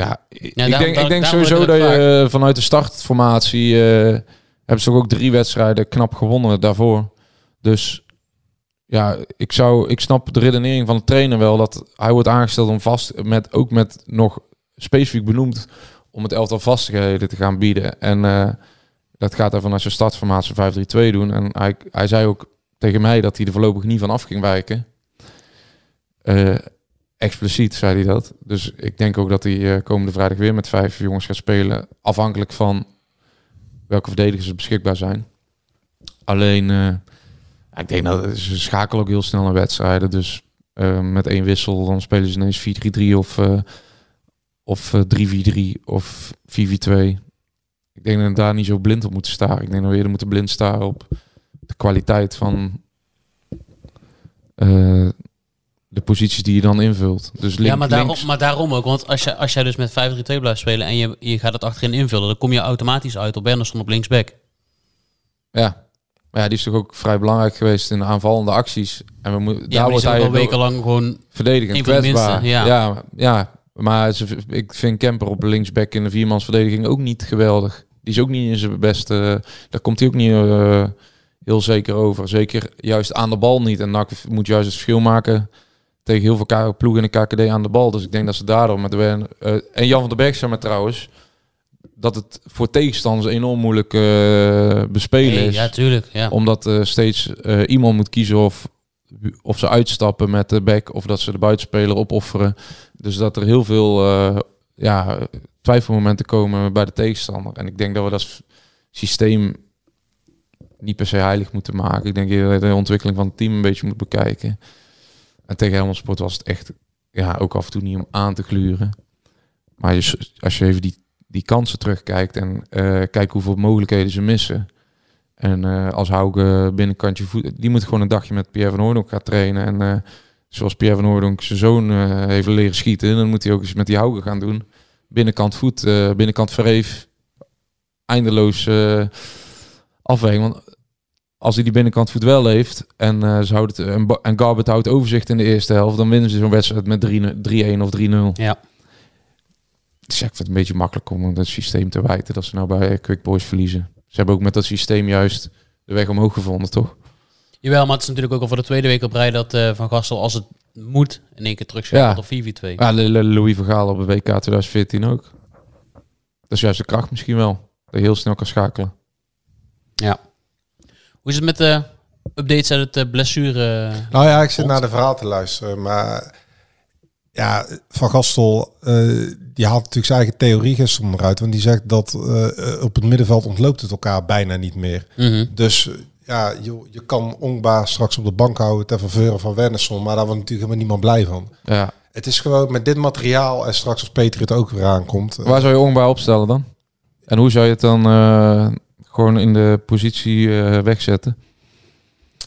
ja, ik daarom- denk, daar- ik denk sowieso dat je eh, vanuit de startformatie eh, hebben ze ook drie wedstrijden knap gewonnen daarvoor. Dus ja, ik zou, ik snap de redenering van de trainer wel dat hij wordt aangesteld om vast met ook met nog specifiek benoemd om het elftal vastigheden te gaan bieden. En eh, dat gaat hij vanuit zijn startformatie 5-3-2 doen. En hij, hij zei ook tegen mij dat hij er voorlopig niet van af ging wijken. Eh, expliciet zei hij dat. Dus ik denk ook dat hij eh, komende vrijdag weer met vijf jongens gaat spelen. Afhankelijk van welke verdedigers er beschikbaar zijn. Alleen, ja, ik denk dat ze schakelen ook heel snel naar wedstrijden. Dus eh, met één wissel dan spelen ze ineens 4-3-3 of, of eh, 3-4-3 of 4-4-2. Ik denk dat we daar niet zo blind op moeten staren. Ik denk dat we eerder moeten blind staren op de kwaliteit van eh, de posities die je dan invult. Dus link, ja, maar daarom, links, maar daarom ook. Want als, je, als jij dus met 5-3-2 blijft spelen en je, je gaat het achterin invullen, dan kom je automatisch uit op Benderson op linksback. Ja. Maar ja, die is toch ook vrij belangrijk geweest in de aanvallende acties. En we moeten Ja, daar wordt hij al wekenlang gewoon... verdedigend kwetsbaar. minste, ja. ja, ja. Maar ze, ik vind Kemper op linksback in de viermansverdediging ook niet geweldig. Die is ook niet in zijn beste... Daar komt hij ook niet eh, heel zeker over. Zeker juist aan de bal niet. En NAC moet juist het verschil maken tegen heel veel ploegen in de KKD aan de bal. Dus ik denk dat ze daardoor met de eh, en Jan van der Berg zei maar trouwens dat het voor tegenstanders enorm moeilijk eh, bespelen is ja, tuurlijk. Ja. omdat eh, steeds eh, iemand moet kiezen of, of ze uitstappen met de back of dat ze de buitenspeler opofferen. Dus dat er heel veel ja, twijfelmomenten komen bij de tegenstander. En ik denk dat we dat systeem niet per se heilig moeten maken. Ik denk dat je de ontwikkeling van het team een beetje moet bekijken. En tegen Helmond was het echt ja, ook af en toe niet om aan te gluren. Maar je, als je even die, die kansen terugkijkt en eh kijkt hoeveel mogelijkheden ze missen. En eh, als Hauge binnenkantje voet, die moet gewoon een dagje met Pierre van Hooydonk gaan trainen. En eh, zoals Pierre van Hooydonk zijn zoon heeft leren schieten, dan moet hij ook eens met die Hauge gaan doen. Binnenkant voet, binnenkant verreef. Eindeloos afweging. Want als hij die binnenkant voet wel heeft en, eh ze houden het, en, en Garbert houdt overzicht in de eerste helft, dan winnen ze zo'n wedstrijd met 3-1 of 3-0. Ja. Dus ja, ik vind het een beetje makkelijk om het systeem te wijten dat ze nou bij eh, Quick Boys verliezen. Ze hebben ook met dat systeem juist de weg omhoog gevonden, toch? Jawel, maar het is natuurlijk ook al voor de tweede week op rij dat eh, Van Gastel, als het moet, in één keer terugschakelt op 4v2. Ja, Louis Vergaal op de WK 2014 ook. Dat is juist de kracht misschien wel. Dat je heel snel kan schakelen. Ja. Hoe is het met de updates uit het eh, blessure? Nou ja, ik zit naar de verhaal te luisteren, maar ja, Van Gastel, eh, die haalt natuurlijk zijn eigen theorie gisteren eruit, want die zegt dat eh, op het middenveld ontloopt het elkaar bijna niet meer. Mhm. Dus eh, ja, je, je kan Ongba straks op de bank houden ter faveur van Wernersson, maar daar wordt natuurlijk helemaal niemand blij van. Ja. Het is gewoon met dit materiaal en straks als Peter het ook weer aankomt. eh, Waar zou je Ongba opstellen dan? En hoe zou je het dan eh, gewoon in de positie eh, wegzetten?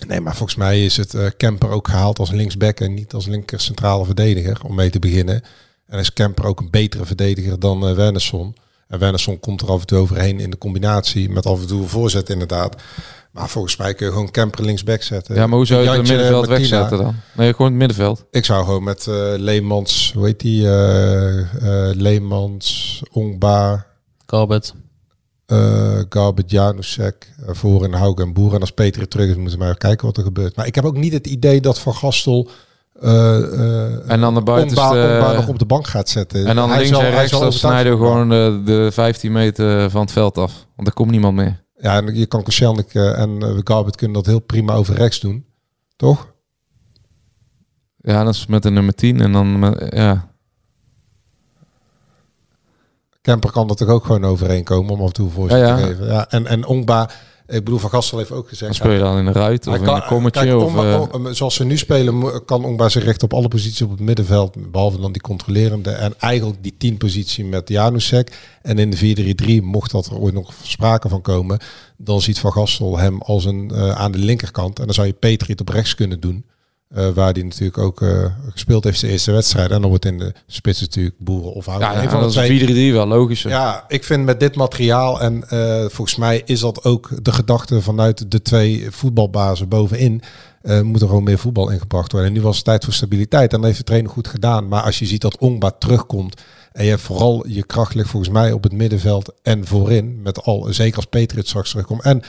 Nee, maar volgens mij is het eh Kemper ook gehaald als linksback en niet als linker centrale verdediger, om mee te beginnen. En is Kemper ook een betere verdediger dan eh Wernersson. En Wernersson komt er af en toe overheen in de combinatie met af en toe een voorzet inderdaad. Maar volgens mij kun je gewoon Kemper linksback zetten. Ja, maar hoe zou je het middenveld Martina. wegzetten dan? Nee, gewoon het middenveld. Ik zou gewoon met eh, Leemans, hoe heet die? eh eh, Leemans, Ongba, Corbett. Eh Janusek, eh, voor in Hauge en Boer. En als Peter er terug is, moeten we maar kijken wat er gebeurt. Maar ik heb ook niet het idee dat Van Gastel eh, eh, En dan de buitenste- nog op de bank gaat zetten. En dan Hij links zal- en rechts, snijden gewoon de, de 15 meter van het veld af. Want er komt niemand meer. Ja, en je kan Koscielnik eh, en uh, Garbet kunnen dat heel prima over rechts doen. Toch? Ja, dat is met de nummer 10. En dan, met, ja. Kemper kan er toch ook gewoon overheen komen om af en toe voor Ja, ja. te geven. Ja, en, en Ongba, ik bedoel, Van Gastel heeft ook gezegd... Dan speel je dan in de ruit of Hij in kan- een kommetje. kijk, of, Ongba- eh, Ong- zoals ze nu spelen, kan Ongba zich richten op alle posities op het middenveld. Behalve dan die controlerende. En eigenlijk die 10 positie met Janusek. En in de 4-3-3, mocht dat er ooit nog sprake van komen. Dan ziet Van Gastel hem als een eh, aan de linkerkant. En dan zou je Petri het op rechts kunnen doen. Eh, waar die natuurlijk ook eh, gespeeld heeft zijn eerste wedstrijd. En dan wordt in de spits natuurlijk Boeren of Houten. Ja, van de dat twee. is 4-3 wel logisch. Ja, ik vind met dit materiaal en eh, volgens mij is dat ook de gedachte vanuit de twee voetbalbazen bovenin. moet er gewoon meer voetbal ingebracht worden. En nu was het tijd voor stabiliteit. En dat heeft de trainer goed gedaan. Maar als je ziet dat Ongba terugkomt. En je hebt vooral je kracht ligt volgens mij op het middenveld en voorin. Met al, zeker als Petrit straks terugkomt. En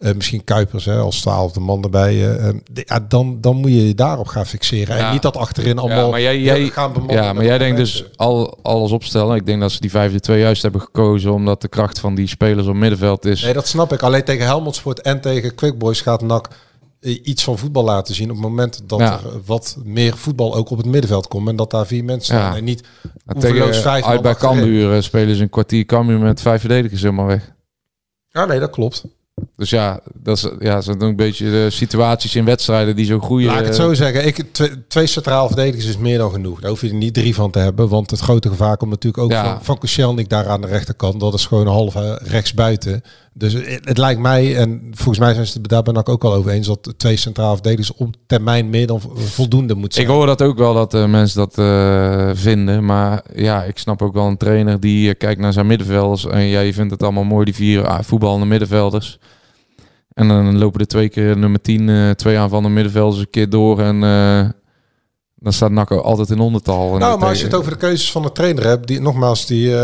eh, misschien Kuipers hè, als twaalfde man erbij. eh, de- ja, dan, dan moet je je daarop gaan fixeren. En niet dat achterin allemaal Ja, maar jij, ja, jij, we gaan bemannen ja, maar jij denkt dus al, alles opstellen. Ik denk dat ze die 5-2 juist hebben gekozen omdat de kracht van die spelers op middenveld is. Nee, dat snap ik. Alleen tegen Helmond Sport en tegen Quick Boys gaat NAC eh, iets van voetbal laten zien op het moment dat Ja. er wat meer voetbal ook op het middenveld komt en dat daar vier mensen Ja. staan en niet tegen vijf uit bij. Cambuur spelen ze een kwartier Cambuur met vijf verdedigers helemaal weg. Ja, nee, dat klopt. Dus ja, dat is, ja, zijn een beetje de situaties in wedstrijden die zo groeien. Laat ik het zo zeggen. Ik, twee, twee centraal verdedigers is meer dan genoeg. Daar hoef je er niet drie van te hebben. Want het grote gevaar komt natuurlijk ook Ja. van, van Koscielnik daar aan de rechterkant. Dat is gewoon een half rechts buiten. Dus het, lijkt mij, en volgens mij zijn ze het daar ben ik ook al over eens... dat twee centraal verdedigers op termijn meer dan vo- voldoende moet zijn. Ik hoor dat ook wel dat eh, mensen dat eh, vinden. Maar ja, ik snap ook wel een trainer die eh, kijkt naar zijn middenvelders. En ja, je vindt het allemaal mooi, die vier ah, voetballende middenvelders. En dan lopen er twee keer nummer 10, eh, twee aanvallende middenvelders een keer door. En dan staat NAC altijd in ondertal. Nou, maar als je het over de keuzes van de trainer hebt, die nogmaals die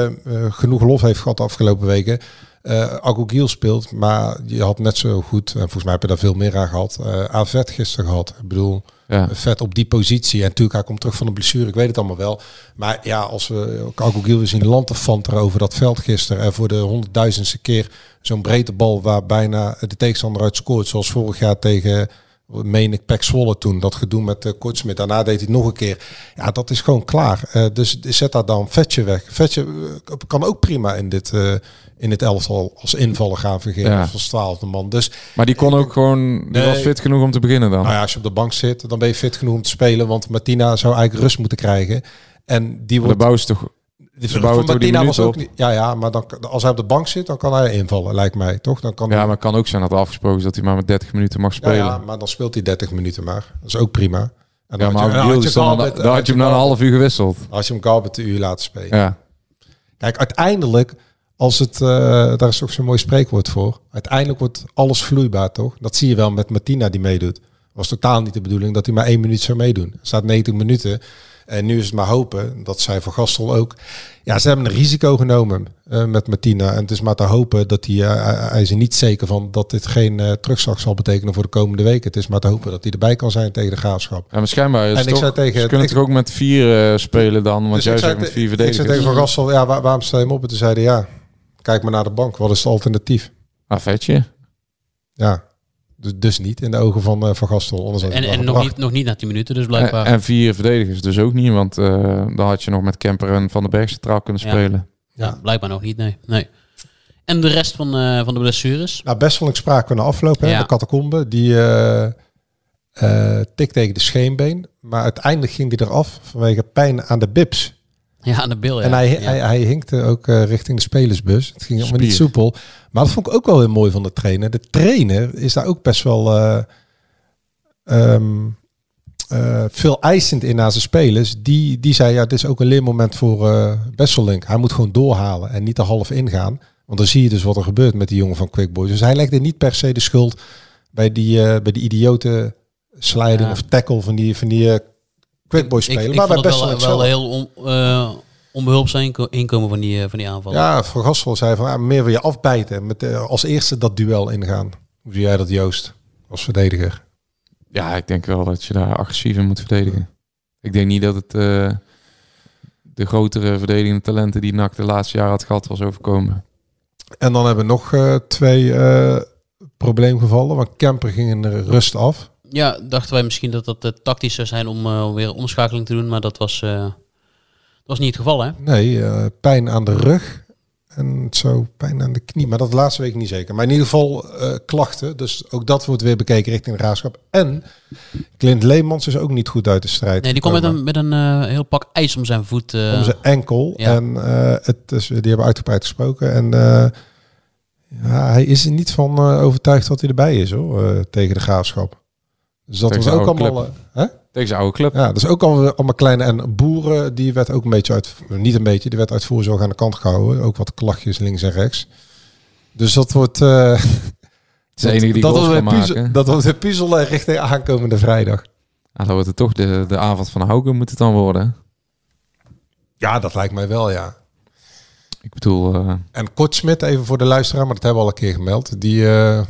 genoeg lof heeft gehad de afgelopen weken. Eh Agogiel speelt, maar je had net zo goed, en volgens mij heb je daar veel meer aan gehad, eh Avet gisteren gehad. Ik bedoel, Ja. vet op die positie. En natuurlijk, hij komt terug van de blessure, ik weet het allemaal wel. Maar ja, als we ook Agogiel we zien lantefanteren over dat veld gisteren en voor de honderdduizendste keer zo'n breedte bal waar bijna de tegenstander uit scoort, zoals vorig jaar tegen meen ik Pek Zwolle toen, dat gedoe met uh, Kortsmit. Daarna deed hij nog een keer. Ja, dat is gewoon klaar. Eh, dus zet daar dan Vetje weg. Vetje eh, kan ook prima in dit, eh, in dit elftal als invaller gaan vergeten. Ja. Als twaalfde man. Dus Maar die kon ook gewoon, die Nee. was fit genoeg om te beginnen dan. nou ja, als je op de bank zit, dan ben je fit genoeg om te spelen. Want Martina zou eigenlijk rust moeten krijgen. En die wordt... de bouw is toch... toch die Martina was ook op? niet... Ja, ja, maar dan, als hij op de bank zit, dan kan hij invallen, lijkt mij. Toch? Dan kan Ja, maar het kan ook zijn dat afgesproken is dat hij maar met 30 minuten mag ja, spelen. ja, maar dan speelt hij 30 minuten maar. Dat is ook prima. En Ja, dan maar had je- dan had je dan had hem na een half uur gewisseld. Als je hem Galbert een uur laten spelen. Ja. Kijk, uiteindelijk, als het, eh, daar is ook zo'n mooi spreekwoord voor. Uiteindelijk wordt alles vloeibaar, toch? Dat zie je wel met Martina die meedoet. was totaal niet de bedoeling dat hij maar één minuut zou meedoen. Er staat 90 minuten. En nu is het maar hopen, dat zei Van Gastel ook. Ja, ze hebben een risico genomen eh, met Martina. En het is maar te hopen dat hij, eh, hij is er niet zeker van dat dit geen eh, terugslag zal betekenen voor de komende weken. Het is maar te hopen dat hij erbij kan zijn tegen de graafschap. Ja, maar schijnbaar is En ik toch, zei tegen- ze kunnen toch ook met vier spelen dan, want Dus jij zegt met vier Ik zei verdedigers. tegen Van Gastel, ja, waar- waarom stel je hem op? En toen zeiden ja, kijk maar naar de bank. Wat is het alternatief? Ah, vetje. Ja, dus, dus niet in de ogen van eh, Van Gastel. En, en nog, niet, nog niet na 10 minuten, dus En, blijkbaar. en vier verdedigers dus ook niet, want eh, dan had je nog met Kemper en Van den Berg centraal kunnen Ja. spelen. ja. blijkbaar nog niet, nee. nee. En de rest van, eh, van de blessures? Nou, best wel een sprake na afloop. Hè? Ja. De catacombe, die eh eh, tik tegen de scheenbeen. Maar uiteindelijk ging die eraf vanwege pijn aan de bips. Ja, aan de bil, ja. en hij, ja. hij, hij hinkte ook eh, richting de spelersbus. Het ging allemaal niet soepel. Maar dat vond ik ook wel heel mooi van de trainer. De trainer is daar ook best wel eh, ehm, eh, veel eisend in naar zijn spelers. Die, die zei, ja, dit is ook een leermoment voor eh Besselink. Hij moet gewoon doorhalen en niet er half ingaan. Want dan zie je dus wat er gebeurt met die jongen van Quick Boys. Dus hij legde niet per se de schuld bij die, eh, bij die idiote sliding Ja. of tackle van die, van die Quick Boys Ik, spelen. ik maar bij het wel, wel heel on, eh, onbehulpzaam inko- inkomen van die, eh, van die aanval. Ja, Van Gastel zei van ja, meer wil je afbijten. Met eh, als eerste dat duel ingaan. Hoe zie jij dat Joost als verdediger? Ja, ik denk wel dat je daar agressief in moet verdedigen. Ik denk niet dat het eh, de grotere verdedigende talenten die NAC de laatste jaar had gehad was overkomen. En dan hebben we nog eh, twee eh, probleemgevallen. Want Kemper ging in de rust af. Ja, dachten wij misschien dat dat eh, tactisch zou zijn om eh, weer omschakeling te doen, maar dat was, eh, dat was niet het geval, hè? Nee, pijn aan de rug. En zo pijn aan de knie. Maar dat laatste week niet zeker. Maar in ieder geval klachten. Dus ook dat wordt weer bekeken richting de raadschap. En Clint Leemans is ook niet goed uit de strijd. Nee, die kwam met een, met een heel pak ijs om zijn voet. om zijn enkel. ja. En het is, die hebben uitgebreid gesproken. En ja, hij is er niet van overtuigd dat hij erbij is hoor, tegen de graafschap. Dus dat Tegen was ook allemaal... club. hè? Tegen zijn oude club. Ja, dat is ook al, allemaal kleine. En Boeren, die werd ook een beetje uit... Niet een beetje, die werd uit voorzorg aan de kant gehouden. Ook wat klachtjes links en rechts. Dus dat wordt... *laughs* Het is de enige die dat, wordt weer puzzel, dat wordt weer puzzelen richting aankomende vrijdag. Dan wordt het toch de, de avond van Hauke moet het dan worden. Ja, dat lijkt mij wel, ja. Ik bedoel, eh, En Kortsmit, even voor de luisteraar, maar dat hebben we al een keer gemeld. Die, eh,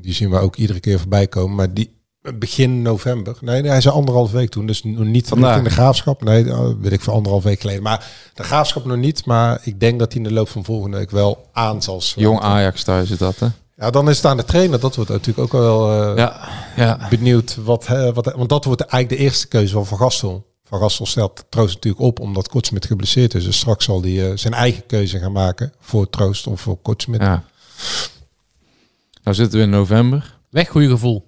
die zien we ook iedere keer voorbij komen. Maar die begin november. Nee, nee hij is er anderhalf week toen. Dus nog niet Vandaag. in de graafschap. Nee, uh, weet ik voor anderhalf week geleden. Maar de graafschap nog niet. Maar ik denk dat hij in de loop van volgende week wel aan zal sluiten. jong Ajax thuis is dat, hè? Ja, dan is het aan de trainer. Dat wordt natuurlijk ook wel eh, Ja, ja. benieuwd. Wat, eh, wat, want dat wordt eigenlijk de eerste keuze van Van Gastel. Van Gastel stelt Troost natuurlijk op omdat Kortsmit geblesseerd is. Dus straks zal hij eh, zijn eigen keuze gaan maken voor Troost of voor Kortsmit. ja. Nou zitten we in november. Weg, goede gevoel.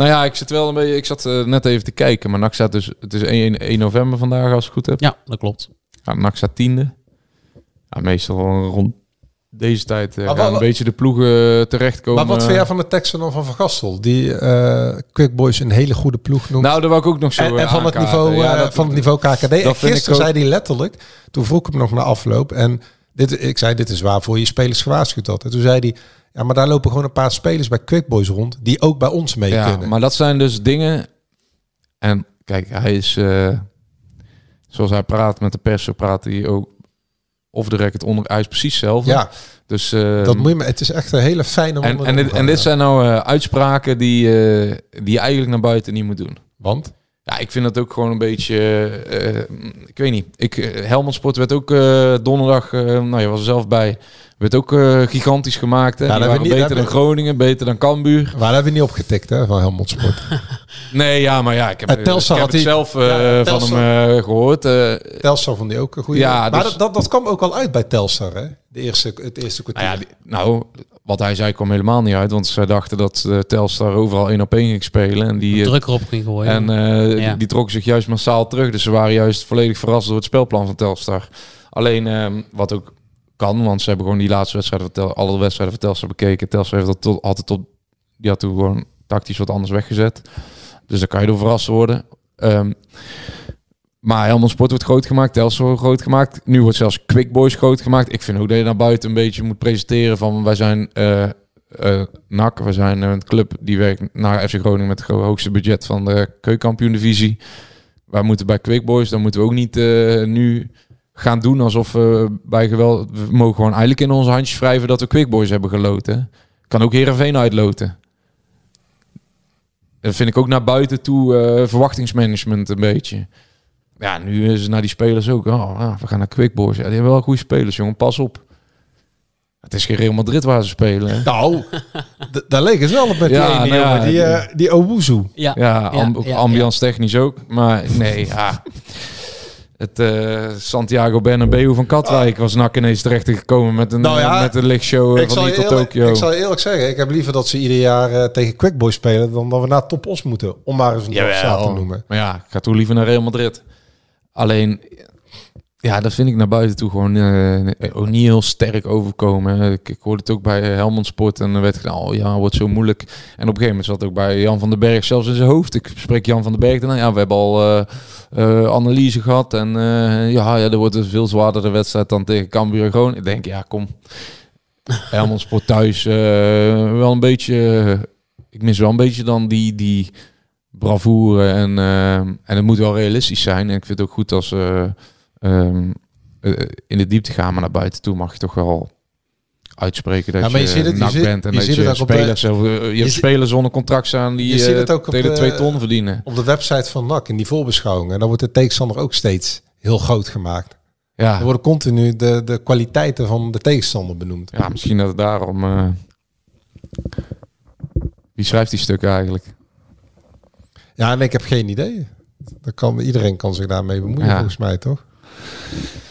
Nou ja, ik zit wel een beetje. Ik zat eh, net even te kijken, maar NAC staat dus. Het is 1, 1 november vandaag, als ik het goed heb. Ja, dat klopt. Ja, NAC staat tiende. Ja, meestal rond deze tijd eh, Maar gaan wat- een beetje de ploegen terechtkomen. Maar wat vind jij van de teksten dan van Van Gastel? Die eh Quick Boys een hele goede ploeg noemt. Nou, daar wou ik ook nog zo en, en eh, van, het niveau, Ja, eh, dat- van het niveau KKD. En gisteren zei hij letterlijk, toen vroeg ik hem nog na afloop. En dit, ik zei, dit is waarvoor je spelers gewaarschuwd had. En toen zei hij, ja, maar daar lopen gewoon een paar spelers bij Quick Boys rond. Die ook bij ons mee ja, kunnen. maar dat zijn dus dingen. En kijk, hij is. eh, zoals hij praat met de pers, zo praat hij ook. Of de record onder. Hij is precies hetzelfde. ja, Dus. dat moet je, maar het is echt een hele fijne en, en, dit, en dit zijn nou eh, uitspraken die, eh, die je eigenlijk naar buiten niet moet doen. Want? Ja, ik vind dat ook gewoon een beetje. eh, ik weet niet. Ik, eh, Helmond Sport werd ook eh, donderdag. eh, nou, je was er zelf bij. Werd ook eh, gigantisch gemaakt. Hè? Ja, Die waren hebben we niet- beter dan Groningen, beter dan Cambuur. Maar daar hebben we niet opgetikt, hè, van Helmond Sport. *laughs* Nee, ja, maar ja, ik heb, En ik heb had het die- zelf eh, Ja, van hem eh, gehoord. eh, Telstar vond die ook een goede. Ja, maar dus- dat, dat, dat kwam ook al uit bij Telstar, hè? De eerste, het eerste kwartier. nou, ja, die- nou, wat hij zei kwam helemaal niet uit. Want zij dachten dat eh, Telstar overal één op één ging spelen. En die, eh, Druk erop ging gooien. En eh, Ja. die, die trokken zich juist massaal terug. Dus ze waren juist volledig verrast door het spelplan van Telstar. Alleen ehm, wat ook kan, want ze hebben gewoon die laatste wedstrijden van Tel- alle wedstrijden van Telstar bekeken. Telstar heeft dat tot, altijd tot, die had toen gewoon tactisch wat anders weggezet. Dus daar kan je door verrast worden. Ehm, maar Helmond Sport wordt groot gemaakt, Telstar wordt groot gemaakt. Nu wordt zelfs Quick Boys groot gemaakt. Ik vind dat je naar buiten een beetje moet presenteren van wij zijn eh eh, NAC, we zijn een club die werkt naar FC Groningen met het ho- hoogste budget van de keukenkampioen divisie. Wij moeten bij Quick Boys, dan moeten we ook niet eh, nu gaan doen alsof we bij geweld... We mogen gewoon eigenlijk in onze handjes wrijven dat we Quick Boys hebben geloten. Kan ook Heerenveen uitloten. Dat vind ik ook naar buiten toe eh, verwachtingsmanagement een beetje. Ja, nu is het naar die spelers ook. Oh, ja, we gaan naar Quick Boys. Ja, die hebben wel goede spelers, jongen. Pas op. Het is geen Real Madrid waar ze spelen. hè. Nou, daar leek het wel op met Ja, die ene nou ja, jongen, die, eh, die Owuzu. ja, Ja, amb- ja, ambiance technisch ook. Maar nee, ja. Het eh, Santiago Bernabeu van Katwijk was nak ineens terecht gekomen met een, Nou ja, met een lichtshow eh, Ik van zal, tot eerlijk, Tokio. ik zal je eerlijk zeggen, ik heb liever dat ze ieder jaar eh, tegen Quick Boys spelen dan dat we naar Top Os moeten, om maar eens een Jawel. te noemen. Maar ja, ik ga toen liever naar Real Madrid. Alleen, ja, dat vind ik naar buiten toe gewoon eh, ook niet heel sterk overkomen. Ik, ik hoorde het ook bij eh, Helmond Sport en dan werd gedaan, oh ja, wordt zo moeilijk. En op een gegeven moment zat ook bij Jan van den Berg zelfs in zijn hoofd. Ik spreek Jan van den Berg dan, ja, we hebben al eh, eh, analyse gehad en eh, ja, ja, er wordt een veel zwaardere wedstrijd dan tegen Cambuur Groningen. Ik denk, ja, kom. Helmond Sport thuis, eh, wel een beetje, eh, ik mis wel een beetje dan die, die bravoure en, eh, en het moet wel realistisch zijn. En ik vind het ook goed als eh, ehm, eh, in de diepte gaan, maar naar buiten toe mag je toch wel uitspreken dat Ja, maar je, je het- je bent en je dat je op spelers, eh, je, hebt ziet- spelers zonder contract staan die je ziet eh, het ook op tegen de de- twee ton verdienen. Op de website van NAC, in die voorbeschouwing, en dan wordt de tegenstander ook steeds heel groot gemaakt. Er Ja, worden continu de, de kwaliteiten van de tegenstander benoemd. ja, misschien dat het daarom... eh, wie schrijft die stukken eigenlijk? Ja, en ik heb geen idee. Dat kan, iedereen kan zich daarmee bemoeien, Ja. volgens mij, toch?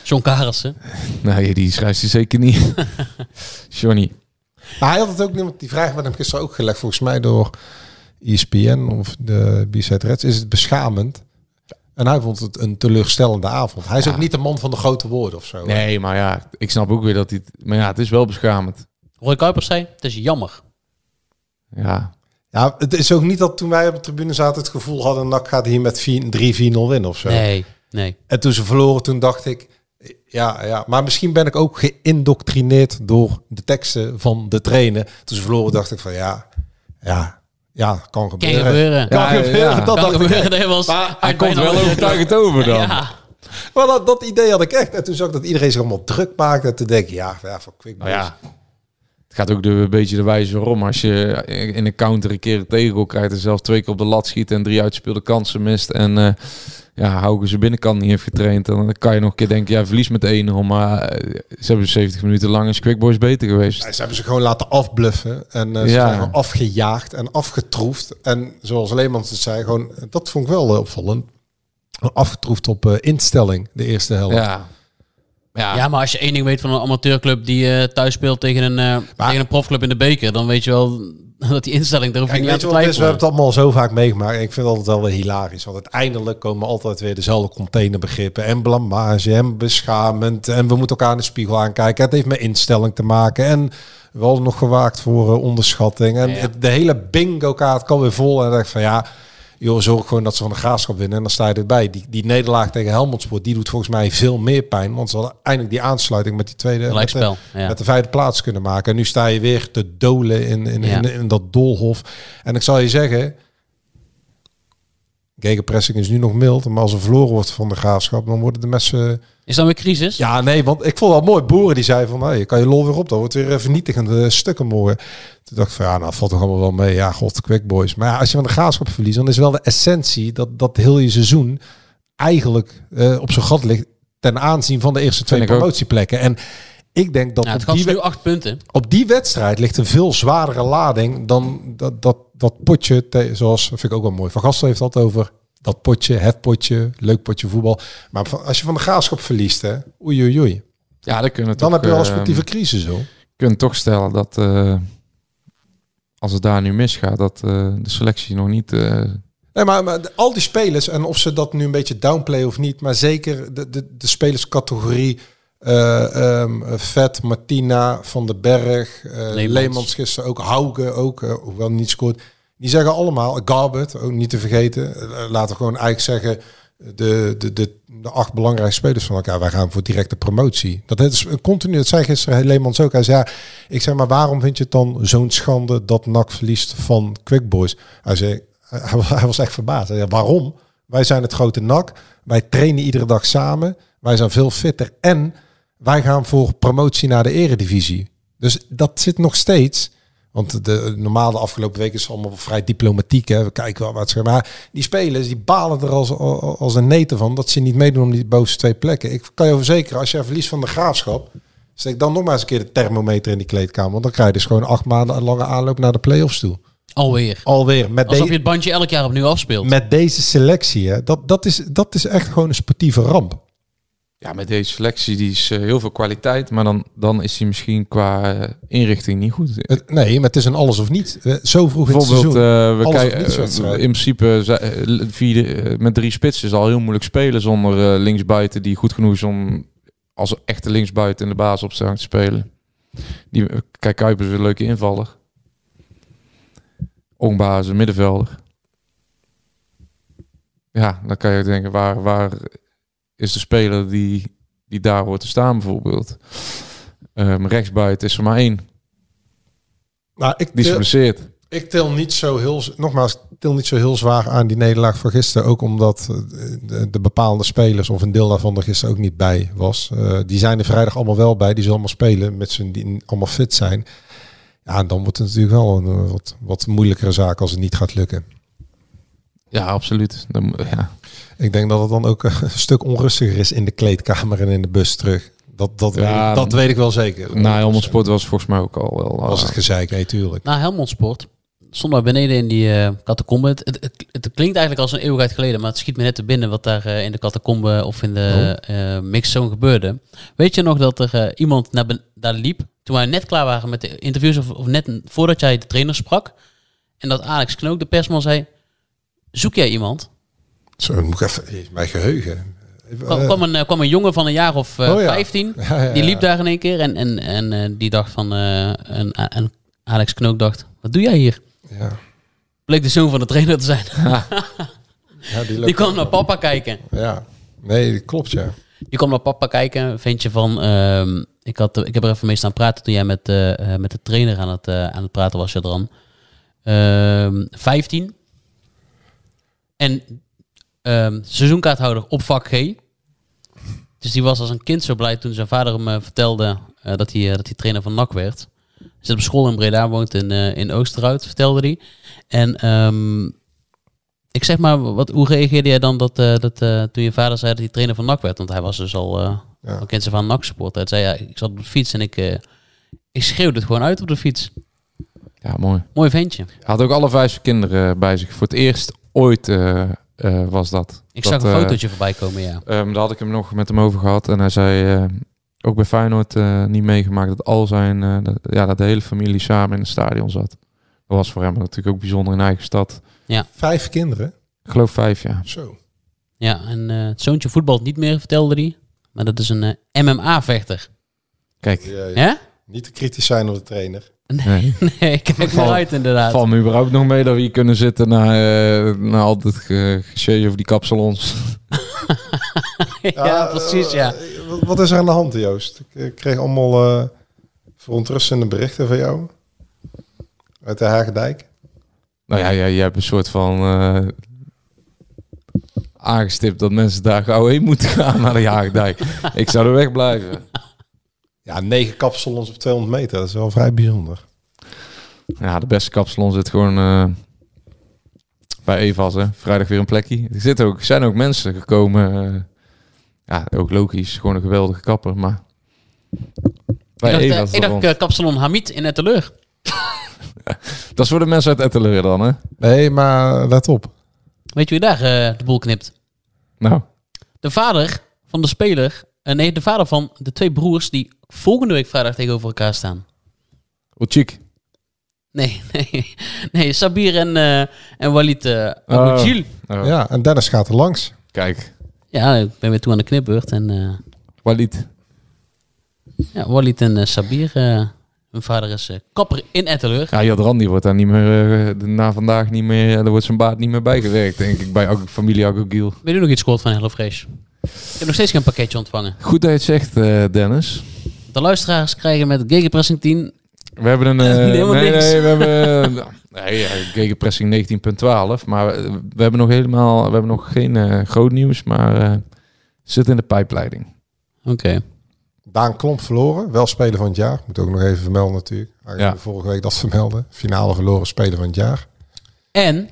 John Karelsen. Nee, die schrijft hij zeker niet. *laughs* Johnny. Maar hij had het ook niet, want die vraag werd hem gisteren ook gelegd, volgens mij door ESPN of de B-Side Reds. Is het beschamend? En hij vond het een teleurstellende avond. Hij is Ja. ook niet de man van de grote woorden of zo. Nee, maar ja, ik snap ook weer dat hij... het- Maar ja, het is wel beschamend. Roy Kuipers zei, het is jammer. Ja, Ja, het is ook niet dat toen wij op de tribune zaten het gevoel hadden... NAC gaat hier met 4 3-4-0 winnen of zo. Nee, nee. En toen ze verloren, toen dacht ik... Ja, ja, maar misschien ben ik ook geïndoctrineerd door de teksten van de trainer. Toen ze verloren, dacht ik van ja, ja, ja, kan Kan gebeuren. Kan gebeuren, ja. dat Kan dacht ik gebeuren. Dat was Maar Hij komt wel overtuigend over dan. Ja. Maar dat, dat idee had ik echt. En toen zag ik dat iedereen zich allemaal druk maakte. En toen denk ik, ja, ja van Quick Nou ja, het gaat ook de, een beetje de wijze waarom. Als je in een counter een keer een tegengoal krijgt en zelf twee keer op de lat schiet en drie uitspeelde kansen mist en eh ja, Hauke zijn binnenkant niet heeft getraind, dan kan je nog een keer denken, ja, verlies met 1-0, maar eh, ze hebben 70 minuten lang is Quick Boys beter geweest. Ja, ze hebben ze gewoon laten afbluffen. En eh, ze Ja. zijn afgejaagd en afgetroefd. En zoals Leemans het zei, gewoon, dat vond ik wel opvallend. Afgetroefd op instelling, de eerste helft. Ja. Ja, Ja, maar als je één ding weet van een amateurclub die eh, thuis speelt tegen een, eh, tegen een profclub in de beker, dan weet je wel *laughs* dat die instelling, daar hoef je niet aan te is? We hebben twijfelen. het allemaal zo vaak meegemaakt. Ik vind het altijd wel weer hilarisch. Want uiteindelijk komen altijd weer dezelfde containerbegrippen. En blamage en beschamend. En we moeten elkaar in de spiegel aankijken. Het heeft met instelling te maken. En we hadden nog gewaakt voor eh, onderschatting. En Ja, ja. het- de hele bingo kaart kan weer vol. En ik van ja... Joh, zorg gewoon dat ze van de graafschap winnen. En dan sta je erbij. Die, die nederlaag tegen Helmond Sport, die doet volgens mij veel meer pijn. Want ze hadden eindelijk die aansluiting met die tweede... met de- ja. Met de vijfde plaats kunnen maken. En nu sta je weer te dolen in, in, Ja. in, in dat doolhof. En ik zal je zeggen... Gegenpressing is nu nog mild. Maar als er verloren wordt van de graafschap... dan worden de mensen... Is dan weer crisis? Ja, nee, want ik vond wel mooi. Boeren die zei van... Hey, kan je lol weer op? Dat wordt weer eh, vernietigende stukken morgen. Toen dacht ik van... Ja, nou valt toch allemaal wel mee. Ja, god, quick boys. Maar ja, als je van de graafschap verliest... dan is wel de essentie... dat, dat heel je seizoen... eigenlijk eh, op zijn gat ligt... ten aanzien van de eerste twee ook. promotieplekken. En ik denk dat Nou, het op, die, nu acht punten. op die wedstrijd ligt een veel zwaardere lading dan dat, dat, dat potje, zoals vind ik ook wel mooi. Van Gastel heeft dat over dat potje, het potje, leuk potje voetbal. Maar als je van de graafschap verliest, hè, oei oei oei. ja dan kunnen we Dan heb je wel een eh, sportieve crisis hoor. kunnen toch stellen dat eh, als het daar nu misgaat, dat eh, de selectie nog niet... eh, Nee, maar, maar al die spelers, en of ze dat nu een beetje downplay of niet, maar zeker de, de, de spelerscategorie eh ehm, Vet, Martina, Van den Berg, eh Leemans. Leemans. gisteren ook, Hauge ook, hoewel niet scoort. Die zeggen allemaal, Garbert, ook niet te vergeten, eh, laten we gewoon eigenlijk zeggen, de, de, de, de acht belangrijke spelers van elkaar, wij gaan voor directe promotie. Dat is continu, dat zei gisteren Leemans ook. Hij zei, ja, ik zeg maar, waarom vind je het dan zo'n schande dat NAC verliest van Quick Boys? Hij zei, hij was, echt verbaasd. Zei, waarom? Wij zijn het grote NAC. Wij trainen iedere dag samen. Wij zijn veel fitter. En wij gaan voor promotie naar de eredivisie. Dus dat zit nog steeds. Want de, normaal de afgelopen weken is allemaal vrij diplomatiek. Hè. We kijken wel wat ze Maar die spelers die balen er als, als een neten van dat ze niet meedoen om die bovenste twee plekken. Ik kan je verzekeren, als je verliest van de graafschap, steek dan nog maar eens een keer de thermometer in die kleedkamer. Want dan krijg je dus gewoon acht maanden een lange aanloop naar de play-offs toe. Alweer. Alweer. Met Alsof je het bandje elk jaar opnieuw afspeelt. met deze selectie, hè, dat, dat, is, dat is echt gewoon een sportieve ramp. Ja, met deze selectie die is eh, heel veel kwaliteit, maar dan, dan is hij misschien qua eh, inrichting niet goed. Het- nee, maar het is een alles of niet. Eh, Zo vroeg in het Bijvoorbeeld, seizoen. we kijken in principe met drie spitsen is al heel moeilijk spelen zonder linksbuiten die goed genoeg is om als echte linksbuiten in de basisopstelling te spelen. Die, kijk, Kuipers is een leuke invaller. Ongba is een middenvelder. Ja, dan kan je denken, waar, waar is de speler die, die daar hoort te staan bijvoorbeeld? Ehm rechtsbuiten is er maar één. Nou, ik, Die is geblesseerd. ik til niet zo heel, nogmaals, til niet zo heel zwaar aan die nederlaag van gisteren. Ook omdat eh, de, de bepaalde spelers, of een deel daarvan er gisteren ook niet bij was. Eh, die zijn er vrijdag allemaal wel bij. Die zullen allemaal spelen, met z'n die allemaal fit zijn. Ja, en dan wordt het natuurlijk wel een eh, wat, wat moeilijkere zaak als het niet gaat lukken. Ja, absoluut. Dan, ja. Ik denk dat het dan ook *laughs* een stuk onrustiger is in de kleedkamer en in de bus terug. Dat, dat, Ja, weet, ik, dat weet ik wel zeker. Na Helmond Sport was volgens mij ook al wel... was eh, het gezeik, nee, tuurlijk. Na Helmond Sport stonden we beneden in die eh catacombe. Het, het, het, het klinkt eigenlijk als een eeuwigheid geleden, maar het schiet me net te binnen wat daar eh, in de catacombe of in de eh mixzone gebeurde. Weet je nog dat er eh, iemand naar ben- daar liep toen wij net klaar waren met de interviews of, of net voordat jij de trainer sprak en dat Alex Knook, de persman, zei: Zoek jij iemand? Zo, moet ik even... eh, Mijn geheugen. kwam, Eh, kwam, een, eh, kwam een jongen van een jaar of eh Oh ja. 15. Ja, ja, Die liep daar in één keer en, en, en eh, die dacht van... eh, en, en Alex Knook dacht, wat doe jij hier? Ja. Bleek de zoon van de trainer te zijn. Ja, *laughs* die, Die kwam naar papa kijken. Ja, nee, dat klopt ja. Je kwam naar papa kijken, vind je van... ehm, ik, had, ik heb er even mee staan praten toen jij met, eh, eh, met de trainer aan het, eh, aan het praten was, Jadran. Ehm 15. En ehm, seizoenkaarthouder op vak G. Dus die was als een kind zo blij toen zijn vader hem eh, vertelde eh, dat, hij, eh, dat hij trainer van NAC werd. Hij zit op school in Breda, woont in, eh, in Oosterhout, vertelde hij. En ehm, ik zeg maar, wat, hoe reageerde jij dan dat, eh, dat, eh, toen je vader zei dat hij trainer van NAC werd? Want hij was dus al, eh Ja. al kind van NAC supporter. Hij zei, ja, ik zat op de fiets en ik, eh, ik schreeuwde het gewoon uit op de fiets. Ja, mooi. Mooi ventje. Hij had ook alle vijf zijn kinderen bij zich. Voor het eerst ooit eh, was dat. Ik Dat, zag een eh, fotootje voorbij komen, ja. Ehm, daar had ik hem nog met hem over gehad. En hij zei, eh, ook bij Feyenoord eh, niet meegemaakt dat al zijn, eh, dat, ja, dat de hele familie samen in het stadion zat. Dat was voor hem natuurlijk ook bijzonder in eigen stad. Vijf kinderen? Ik geloof vijf, ja. Zo. Ja, en eh, het zoontje voetbalt niet meer, vertelde hij. Maar dat is een eh, MMA-vechter. Kijk, Ja, ja. Ja? Niet te kritisch zijn op de trainer. Nee. *laughs* Nee, ik kijk Val- eruit inderdaad. Val me überhaupt nog mee dat we hier kunnen zitten na, eh na al gesjees over die kapsalons. *laughs* ja, precies, ja. eh, wat, wat is er aan de hand, Joost? Ik, ik kreeg allemaal eh, verontrustende berichten van jou. Uit de Hagedijk. Nou ja, jij, jij hebt een soort van eh, aangestipt dat mensen daar gauw heen moeten gaan naar de Jaagdijk. *laughs* Ik zou er weg blijven. Ja, negen kapsalons op 200 meter. Dat is wel vrij bijzonder. Ja, de beste kapsalon zit gewoon eh, bij Evas. Hè. Vrijdag weer een plekje. Er zitten ook, zijn ook mensen gekomen. eh, ja, ook logisch. Gewoon een geweldige kapper. Maar bij ik dacht, eh, Evas ik dacht kapsalon Hamid in Etteleur. *laughs* Dat is voor de mensen uit Etteleur dan, hè? Nee, maar let op. Weet je wie daar eh, de boel knipt? Nou, De vader van de speler... eh, nee, de vader van de twee broers die volgende week vrijdag tegenover elkaar staan. chic. Nee, *laughs* nee, nee Sabir en, eh en Walid uh, Oh. Oh, Ja, en Dennis gaat er langs. Kijk, Ja, ik ben weer toe aan de knipbeurt. En eh, Walid. ja, Walid en Sabir... eh hun vader is eh, kapper in Etteleur. Ja, Jadran die wordt daar niet meer, na vandaag niet meer, daar wordt zijn baard niet meer bijgewerkt, denk ik, bij familie Agogiel. Weet je nog iets gehoord van HelloFresh? Ik heb nog steeds geen pakketje ontvangen. Goed dat je het zegt, eh, Dennis. De luisteraars krijgen met Gegenpressing 10... We hebben een... *laughs* eh, nee, nee, we hebben... nee, ja, gegenpressing 19.12, maar eh, we hebben nog helemaal, we hebben nog geen eh, groot nieuws, maar eh zit in de pijpleiding. Oké. Daan Klomp verloren. Wel speler van het jaar. Moet ook nog even vermelden natuurlijk. Ja. Vorige week dat vermelden. Finale verloren speler van het jaar. En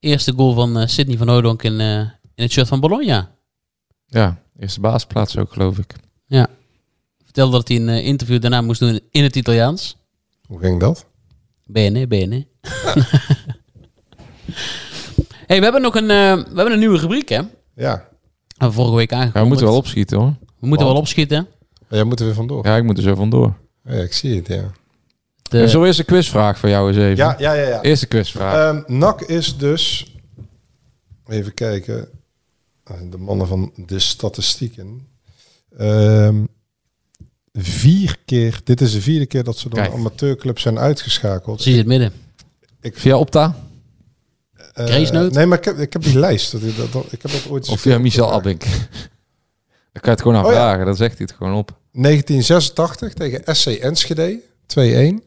eerste goal van eh, Sidney van Oudonk in, eh, in het shirt van Bologna. Ja, eerste baasplaats ook, geloof ik. Vertelde dat hij een eh, interview daarna moest doen in het Italiaans. Hoe ging dat? Bene, bene. *laughs* hey, we hebben nog een, eh, we hebben een nieuwe rubriek, hè? Ja. Hebben we vorige week aangekondigd. Ja, we moeten wel opschieten, hoor. We moeten Want? wel opschieten. Jij moet er weer vandoor. Ja, ik moet er zo vandoor. Ja, ik zie het, ja. De, Zo eerst een quizvraag voor jou eens even. Ja, ja, ja. ja. Eerste quizvraag. Ehm, NAC is dus... Even kijken. De mannen van de statistieken. Ehm, vier keer... Dit is de vierde keer dat ze door Kijk. een amateurclub zijn uitgeschakeld. precies het midden. via Opta Eh, Grace-noot? nee, maar ik heb, ik heb die lijst. Dat, dat, dat- ik heb dat ooit of via Michel. Abink. *laughs* Daar kan je het gewoon aan Oh ja. dan zegt hij het gewoon op. 1986 tegen SC Enschede, 2-1. En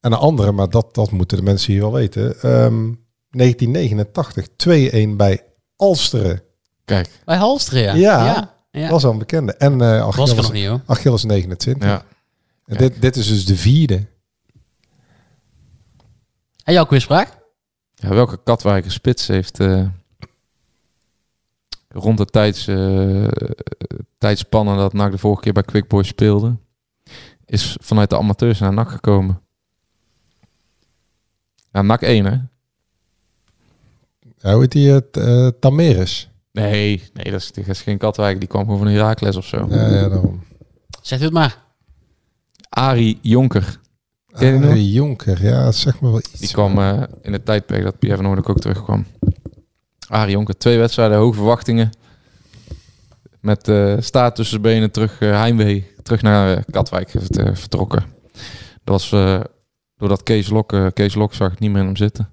een andere, maar dat, dat moeten de mensen hier wel weten. Ehm, 1989, 2-1 bij Alsteren. Kijk, Bij Halsteren, ja. Ja. ja. ja. Dat was al een bekende. En eh was er Achilles, nog niet, hoor. Achilles 29. ja. En dit, dit is dus de vierde. En jouw quizvraag? Ja, welke Katwijker spits heeft eh, rond de tijds, eh, tijdspannen dat NAC de vorige keer bij Quick Boys speelde, is vanuit de amateurs naar NAC gekomen? Ja, NAC 1 hè? Ja, hoe heet die? het eh Tameres. Nee, nee dat, is, dat is geen Katwijk. Die kwam gewoon van Herakles of zo. Ja, ja, daarom. Zeg het maar. Arie Jonker. Ken je? Arie Jonker, ja, zeg maar wel iets. Die kwam eh, in het tijdperk dat Pierre van Noordelijk ook terugkwam. Arie Jonker, twee wedstrijden, hoge verwachtingen. Met eh staart tussen de benen terug eh, heimwee, terug naar Katwijk vert- vertrokken. Dat was eh, doordat Kees Lok, eh, Kees Lok zag het niet meer in hem zitten.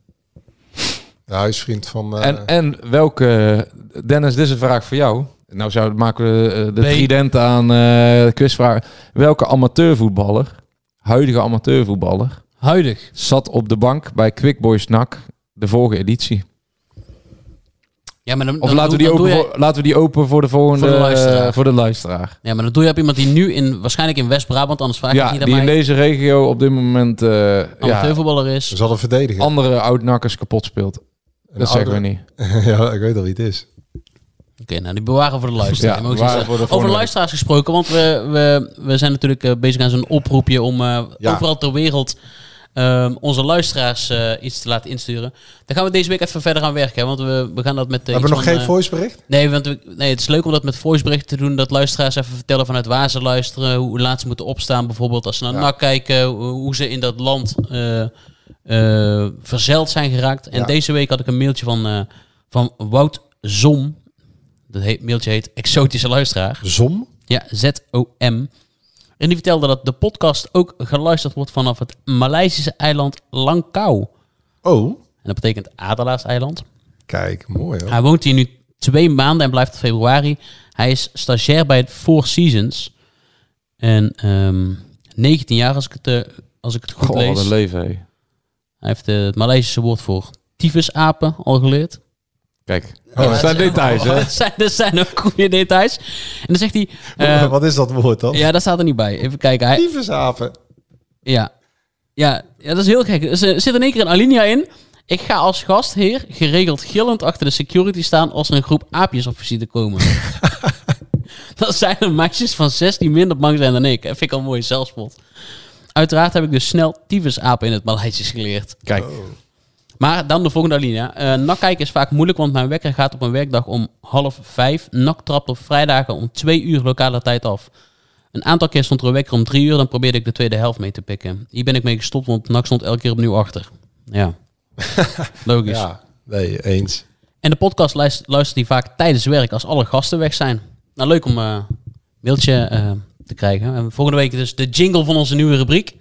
De huisvriend van... eh, En, en welke... Dennis, dit is een vraag voor jou. Nou zou, maken we eh, de trident aan eh de quizvraag. Welke amateurvoetballer, huidige amateurvoetballer, Huidig. zat op de bank bij Quick Boys NAC de vorige editie? Ja, maar dan, Of dan laten, we die open voor, laten we die open voor de volgende... Voor de luisteraar. eh, voor de luisteraar. Ja, maar dan doe je op iemand die nu in, waarschijnlijk in West-Brabant, anders vraag ik Ja, niet aan die in mij, deze regio op dit moment eh ja, amateurvoetballer is. Ze hadden verdedigen. andere oud-nakkers kapot speelt. Een Dat zeggen we niet. *laughs* ja, ik weet al wie het is. Oké, nou die bewaren voor de luisteraar. Ja, Je mag iets bewaren zeggen. voor de Over luisteraars gesproken, want we, we, we zijn natuurlijk eh, bezig aan zo'n oproepje om eh, Ja. overal ter wereld ehm, onze luisteraars eh, iets te laten insturen. Daar gaan we deze week even verder aan werken, hè, want we, we gaan dat met... Hebben we nog van, geen voicebericht? Nee, want we, nee, het is leuk om dat met voiceberichten te doen. Dat luisteraars even vertellen vanuit waar ze luisteren. Hoe laat ze moeten opstaan. Bijvoorbeeld als ze naar Ja. NAC kijken. Hoe, hoe ze in dat land verzeild zijn geraakt. En Ja. deze week had ik een mailtje van, eh, van Wout Zom. Dat heet, mailtje heet Exotische Luisteraar. Zom? Ja, Z-O-M. En die vertelde dat de podcast ook geluisterd wordt vanaf het Maleisische eiland Langkau. Oh, En dat betekent Adelaarseiland. kijk, mooi hoor. Hij woont hier nu twee maanden en blijft tot februari. Hij is stagiair bij het Four Seasons. En ehm 19 jaar als ik het, eh, als ik het goed Goh, lees. wat een leven, hé. Hij heeft eh, het Maleisische woord voor tyfusapen al geleerd. Kijk, *laughs* Ja, dat zijn details, hè? Dat *laughs* zijn, dat zijn ook goede details. En dan zegt hij... eh, *laughs* Wat is dat woord dan? ja, dat staat er niet bij. Even kijken. Hij, Tyfusapen. ja. Ja, ja, dat is heel gek. Er zit in één keer een alinea in. Ik ga als gastheer geregeld gillend achter de security staan als er een groep aapjes op visite komen. dat zijn er meisjes van zes die minder bang zijn dan ik. Dat vind ik al een mooie zelfspot. Uiteraard heb ik dus snel tyfusapen in het Maleisisch geleerd. Kijk, Maar dan de volgende alinea. Eh nak kijken is vaak moeilijk, want mijn wekker gaat op een werkdag om half vijf. Nak trapt op vrijdagen om twee uur lokale tijd af. Een aantal keer stond er een wekker om drie uur, dan probeerde ik de tweede helft mee te pikken. Hier ben ik mee gestopt, want NAC stond elke keer opnieuw achter. Ja, *laughs* logisch. Ja, nee, eens. En de podcast luist- luistert hij vaak tijdens werk, als alle gasten weg zijn. Nou, leuk om eh, een mailtje eh, te krijgen. En volgende week dus de jingle van onze nieuwe rubriek.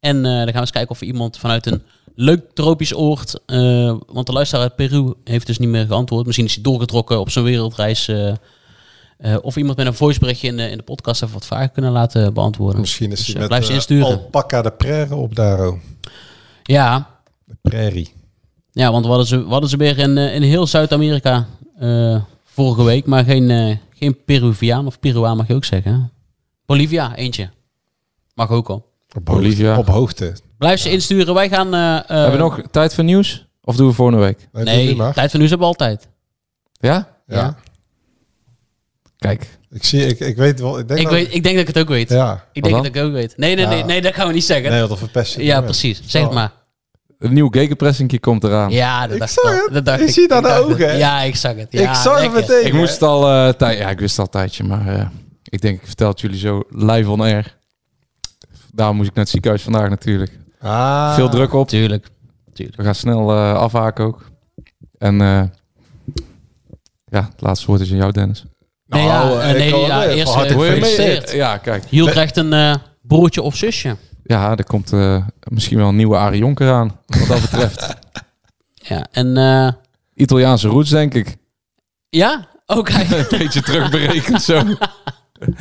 En eh, dan gaan we eens kijken of we iemand vanuit een leuk tropisch oord... eh, want de luisteraar uit Peru heeft dus niet meer geantwoord. Misschien is hij doorgetrokken op zijn wereldreis... eh, of iemand met een voiceberichtje in de, in de podcast even wat vragen kunnen laten beantwoorden. Misschien is Dus, hij met insturen. alpaca de prairie op Daro. Ja, De prairie. ja, want we hadden ze, we hadden ze weer in, in heel Zuid-Amerika vorige week. Maar geen, eh, geen Peruviaan of Peruaan mag je ook zeggen. Bolivia, eentje. Mag ook al. Op Bolivia. hoogte. Op hoogte. Blijf ze insturen. Wij gaan... eh, eh, hebben we nog tijd voor nieuws? Of doen we volgende week? Nee, doe Nee, maar. tijd voor nieuws hebben we altijd. Ja? Ja. Ja. Kijk, Ik, zie, ik, ik weet wel. Ik denk Ik, dat- weet, ik denk dat ik het ook weet. Ja. Ik denk dat ik het ook weet. Nee, nee, Ja. nee, nee, dat gaan we niet zeggen. Nee, wat een verpest je het ja, moment. precies. Zeg het Oh. maar. een nieuw gegenpressingje komt eraan. Ja, dat Ik dacht zag al. het. Dat dacht Je ik. ziet aan Ik de dacht ogen, het. hè? Ja, ik zag het. Ja, ik zag het lekker. meteen. Ik moest al eh tijd. Ja, ik wist al een tijdje, maar eh, ik denk, ik vertel het jullie zo live on air. Daarom moest ik naar het ziekenhuis vandaag natuurlijk. Ah. Veel druk op. Tuurlijk. Tuurlijk. We gaan snel eh, afhaken ook. En eh, ja, het laatste woord is aan jou, Dennis. Nee, ja, Nou, eh, ik nee, ja, eerst, gefeliciteerd. Ja, kijk. Hiel krijgt een eh, broertje of zusje. Ja, er komt eh, misschien wel een nieuwe Arie Jonker aan, wat dat betreft. *laughs* Ja, en eh, Italiaanse roots, denk ik. ja, ook hij. *laughs* Een beetje terugberekend zo. *laughs* *laughs*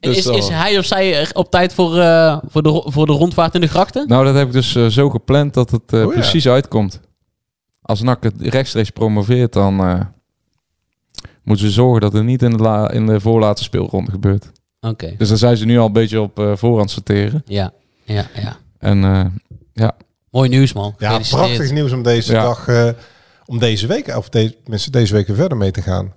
Dus is, is wel. hij of zij op tijd voor, eh, voor, de, voor de rondvaart in de grachten? Nou, dat heb ik dus eh, zo gepland dat het eh, Oh ja. precies uitkomt. Als NAC het rechtstreeks promoveert, dan eh, moeten ze zorgen dat het niet in de, la- in de voorlaatste speelronde gebeurt. Oké, Dus daar zijn ze nu al een beetje op eh voorhand sorteren. ja, ja, ja. En eh, Mooi nieuws, man. Ja, prachtig nieuws om deze Ja. dag, eh, om deze week, of deze, mensen deze week weer verder mee te gaan.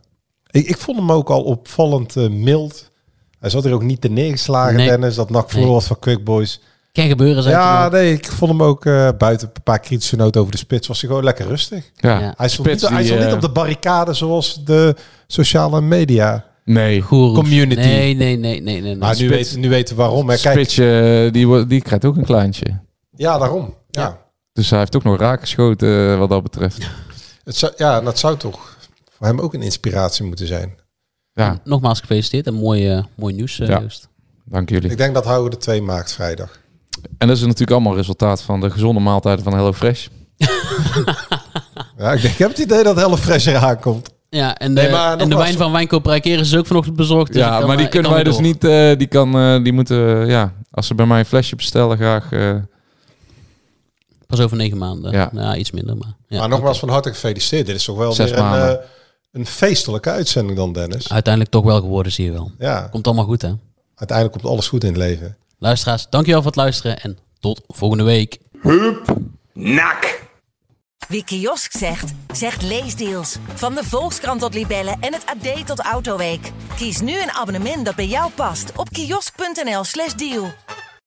Ik, ik vond hem ook al opvallend eh, mild. Hij zat er ook niet te neergeslagen, Nee. Dennis, dat verloor Nee. was van Quick Boys. Kan gebeuren, zeg Ja, je nee, ik vond hem ook eh, buiten een paar kritische noten over de spits, was hij gewoon lekker rustig. ja, Ja. Hij stond, Spits niet, hij stond niet eh, op de barricade zoals de sociale media. Nee, Goeroes. Community. Nee, nee, nee, nee, nee. Maar nu, weten, nu weten we waarom. Hè. Kijk, Spitsje, die, wordt- die krijgt ook een kleintje. ja, daarom. Ja. Ja. Dus hij heeft ook nog raak geschoten wat dat betreft. Het zou, ja, dat zou toch voor hem ook een inspiratie moeten zijn. Ja, Nogmaals gefeliciteerd en mooi, eh, mooi nieuws, eh, Ja. Joost. dank jullie. Ik denk dat Houwe de 2 maakt vrijdag. En dat is natuurlijk allemaal resultaat van de gezonde maaltijden van HelloFresh. *laughs* Ja, ik, denk, ik heb het idee dat HelloFresh eraan komt. Ja, en de, Nee, maar en de wijn van Wijnkoop is ook vanochtend bezorgd. dus ja, kan, maar die kunnen wij dus door. niet... eh, die, kan, eh, die moeten... ja, als ze bij mij een flesje bestellen, graag... eh, Pas over negen maanden. Ja. Ja, iets minder. Maar, ja, maar nogmaals van harte gefeliciteerd. Dit is toch wel Zes weer een, maanden. eh, een feestelijke uitzending dan, Dennis. Uiteindelijk toch wel geworden, zie je wel. Ja, Komt allemaal goed, hè? uiteindelijk komt alles goed in het leven. Luisteraars, dankjewel voor het luisteren en tot volgende week. Wie kiosk zegt, zegt leesdeals. Van de Volkskrant tot Libellen en het AD tot Autoweek. Kies nu een abonnement dat bij jou past op kiosk.nl/slash deal.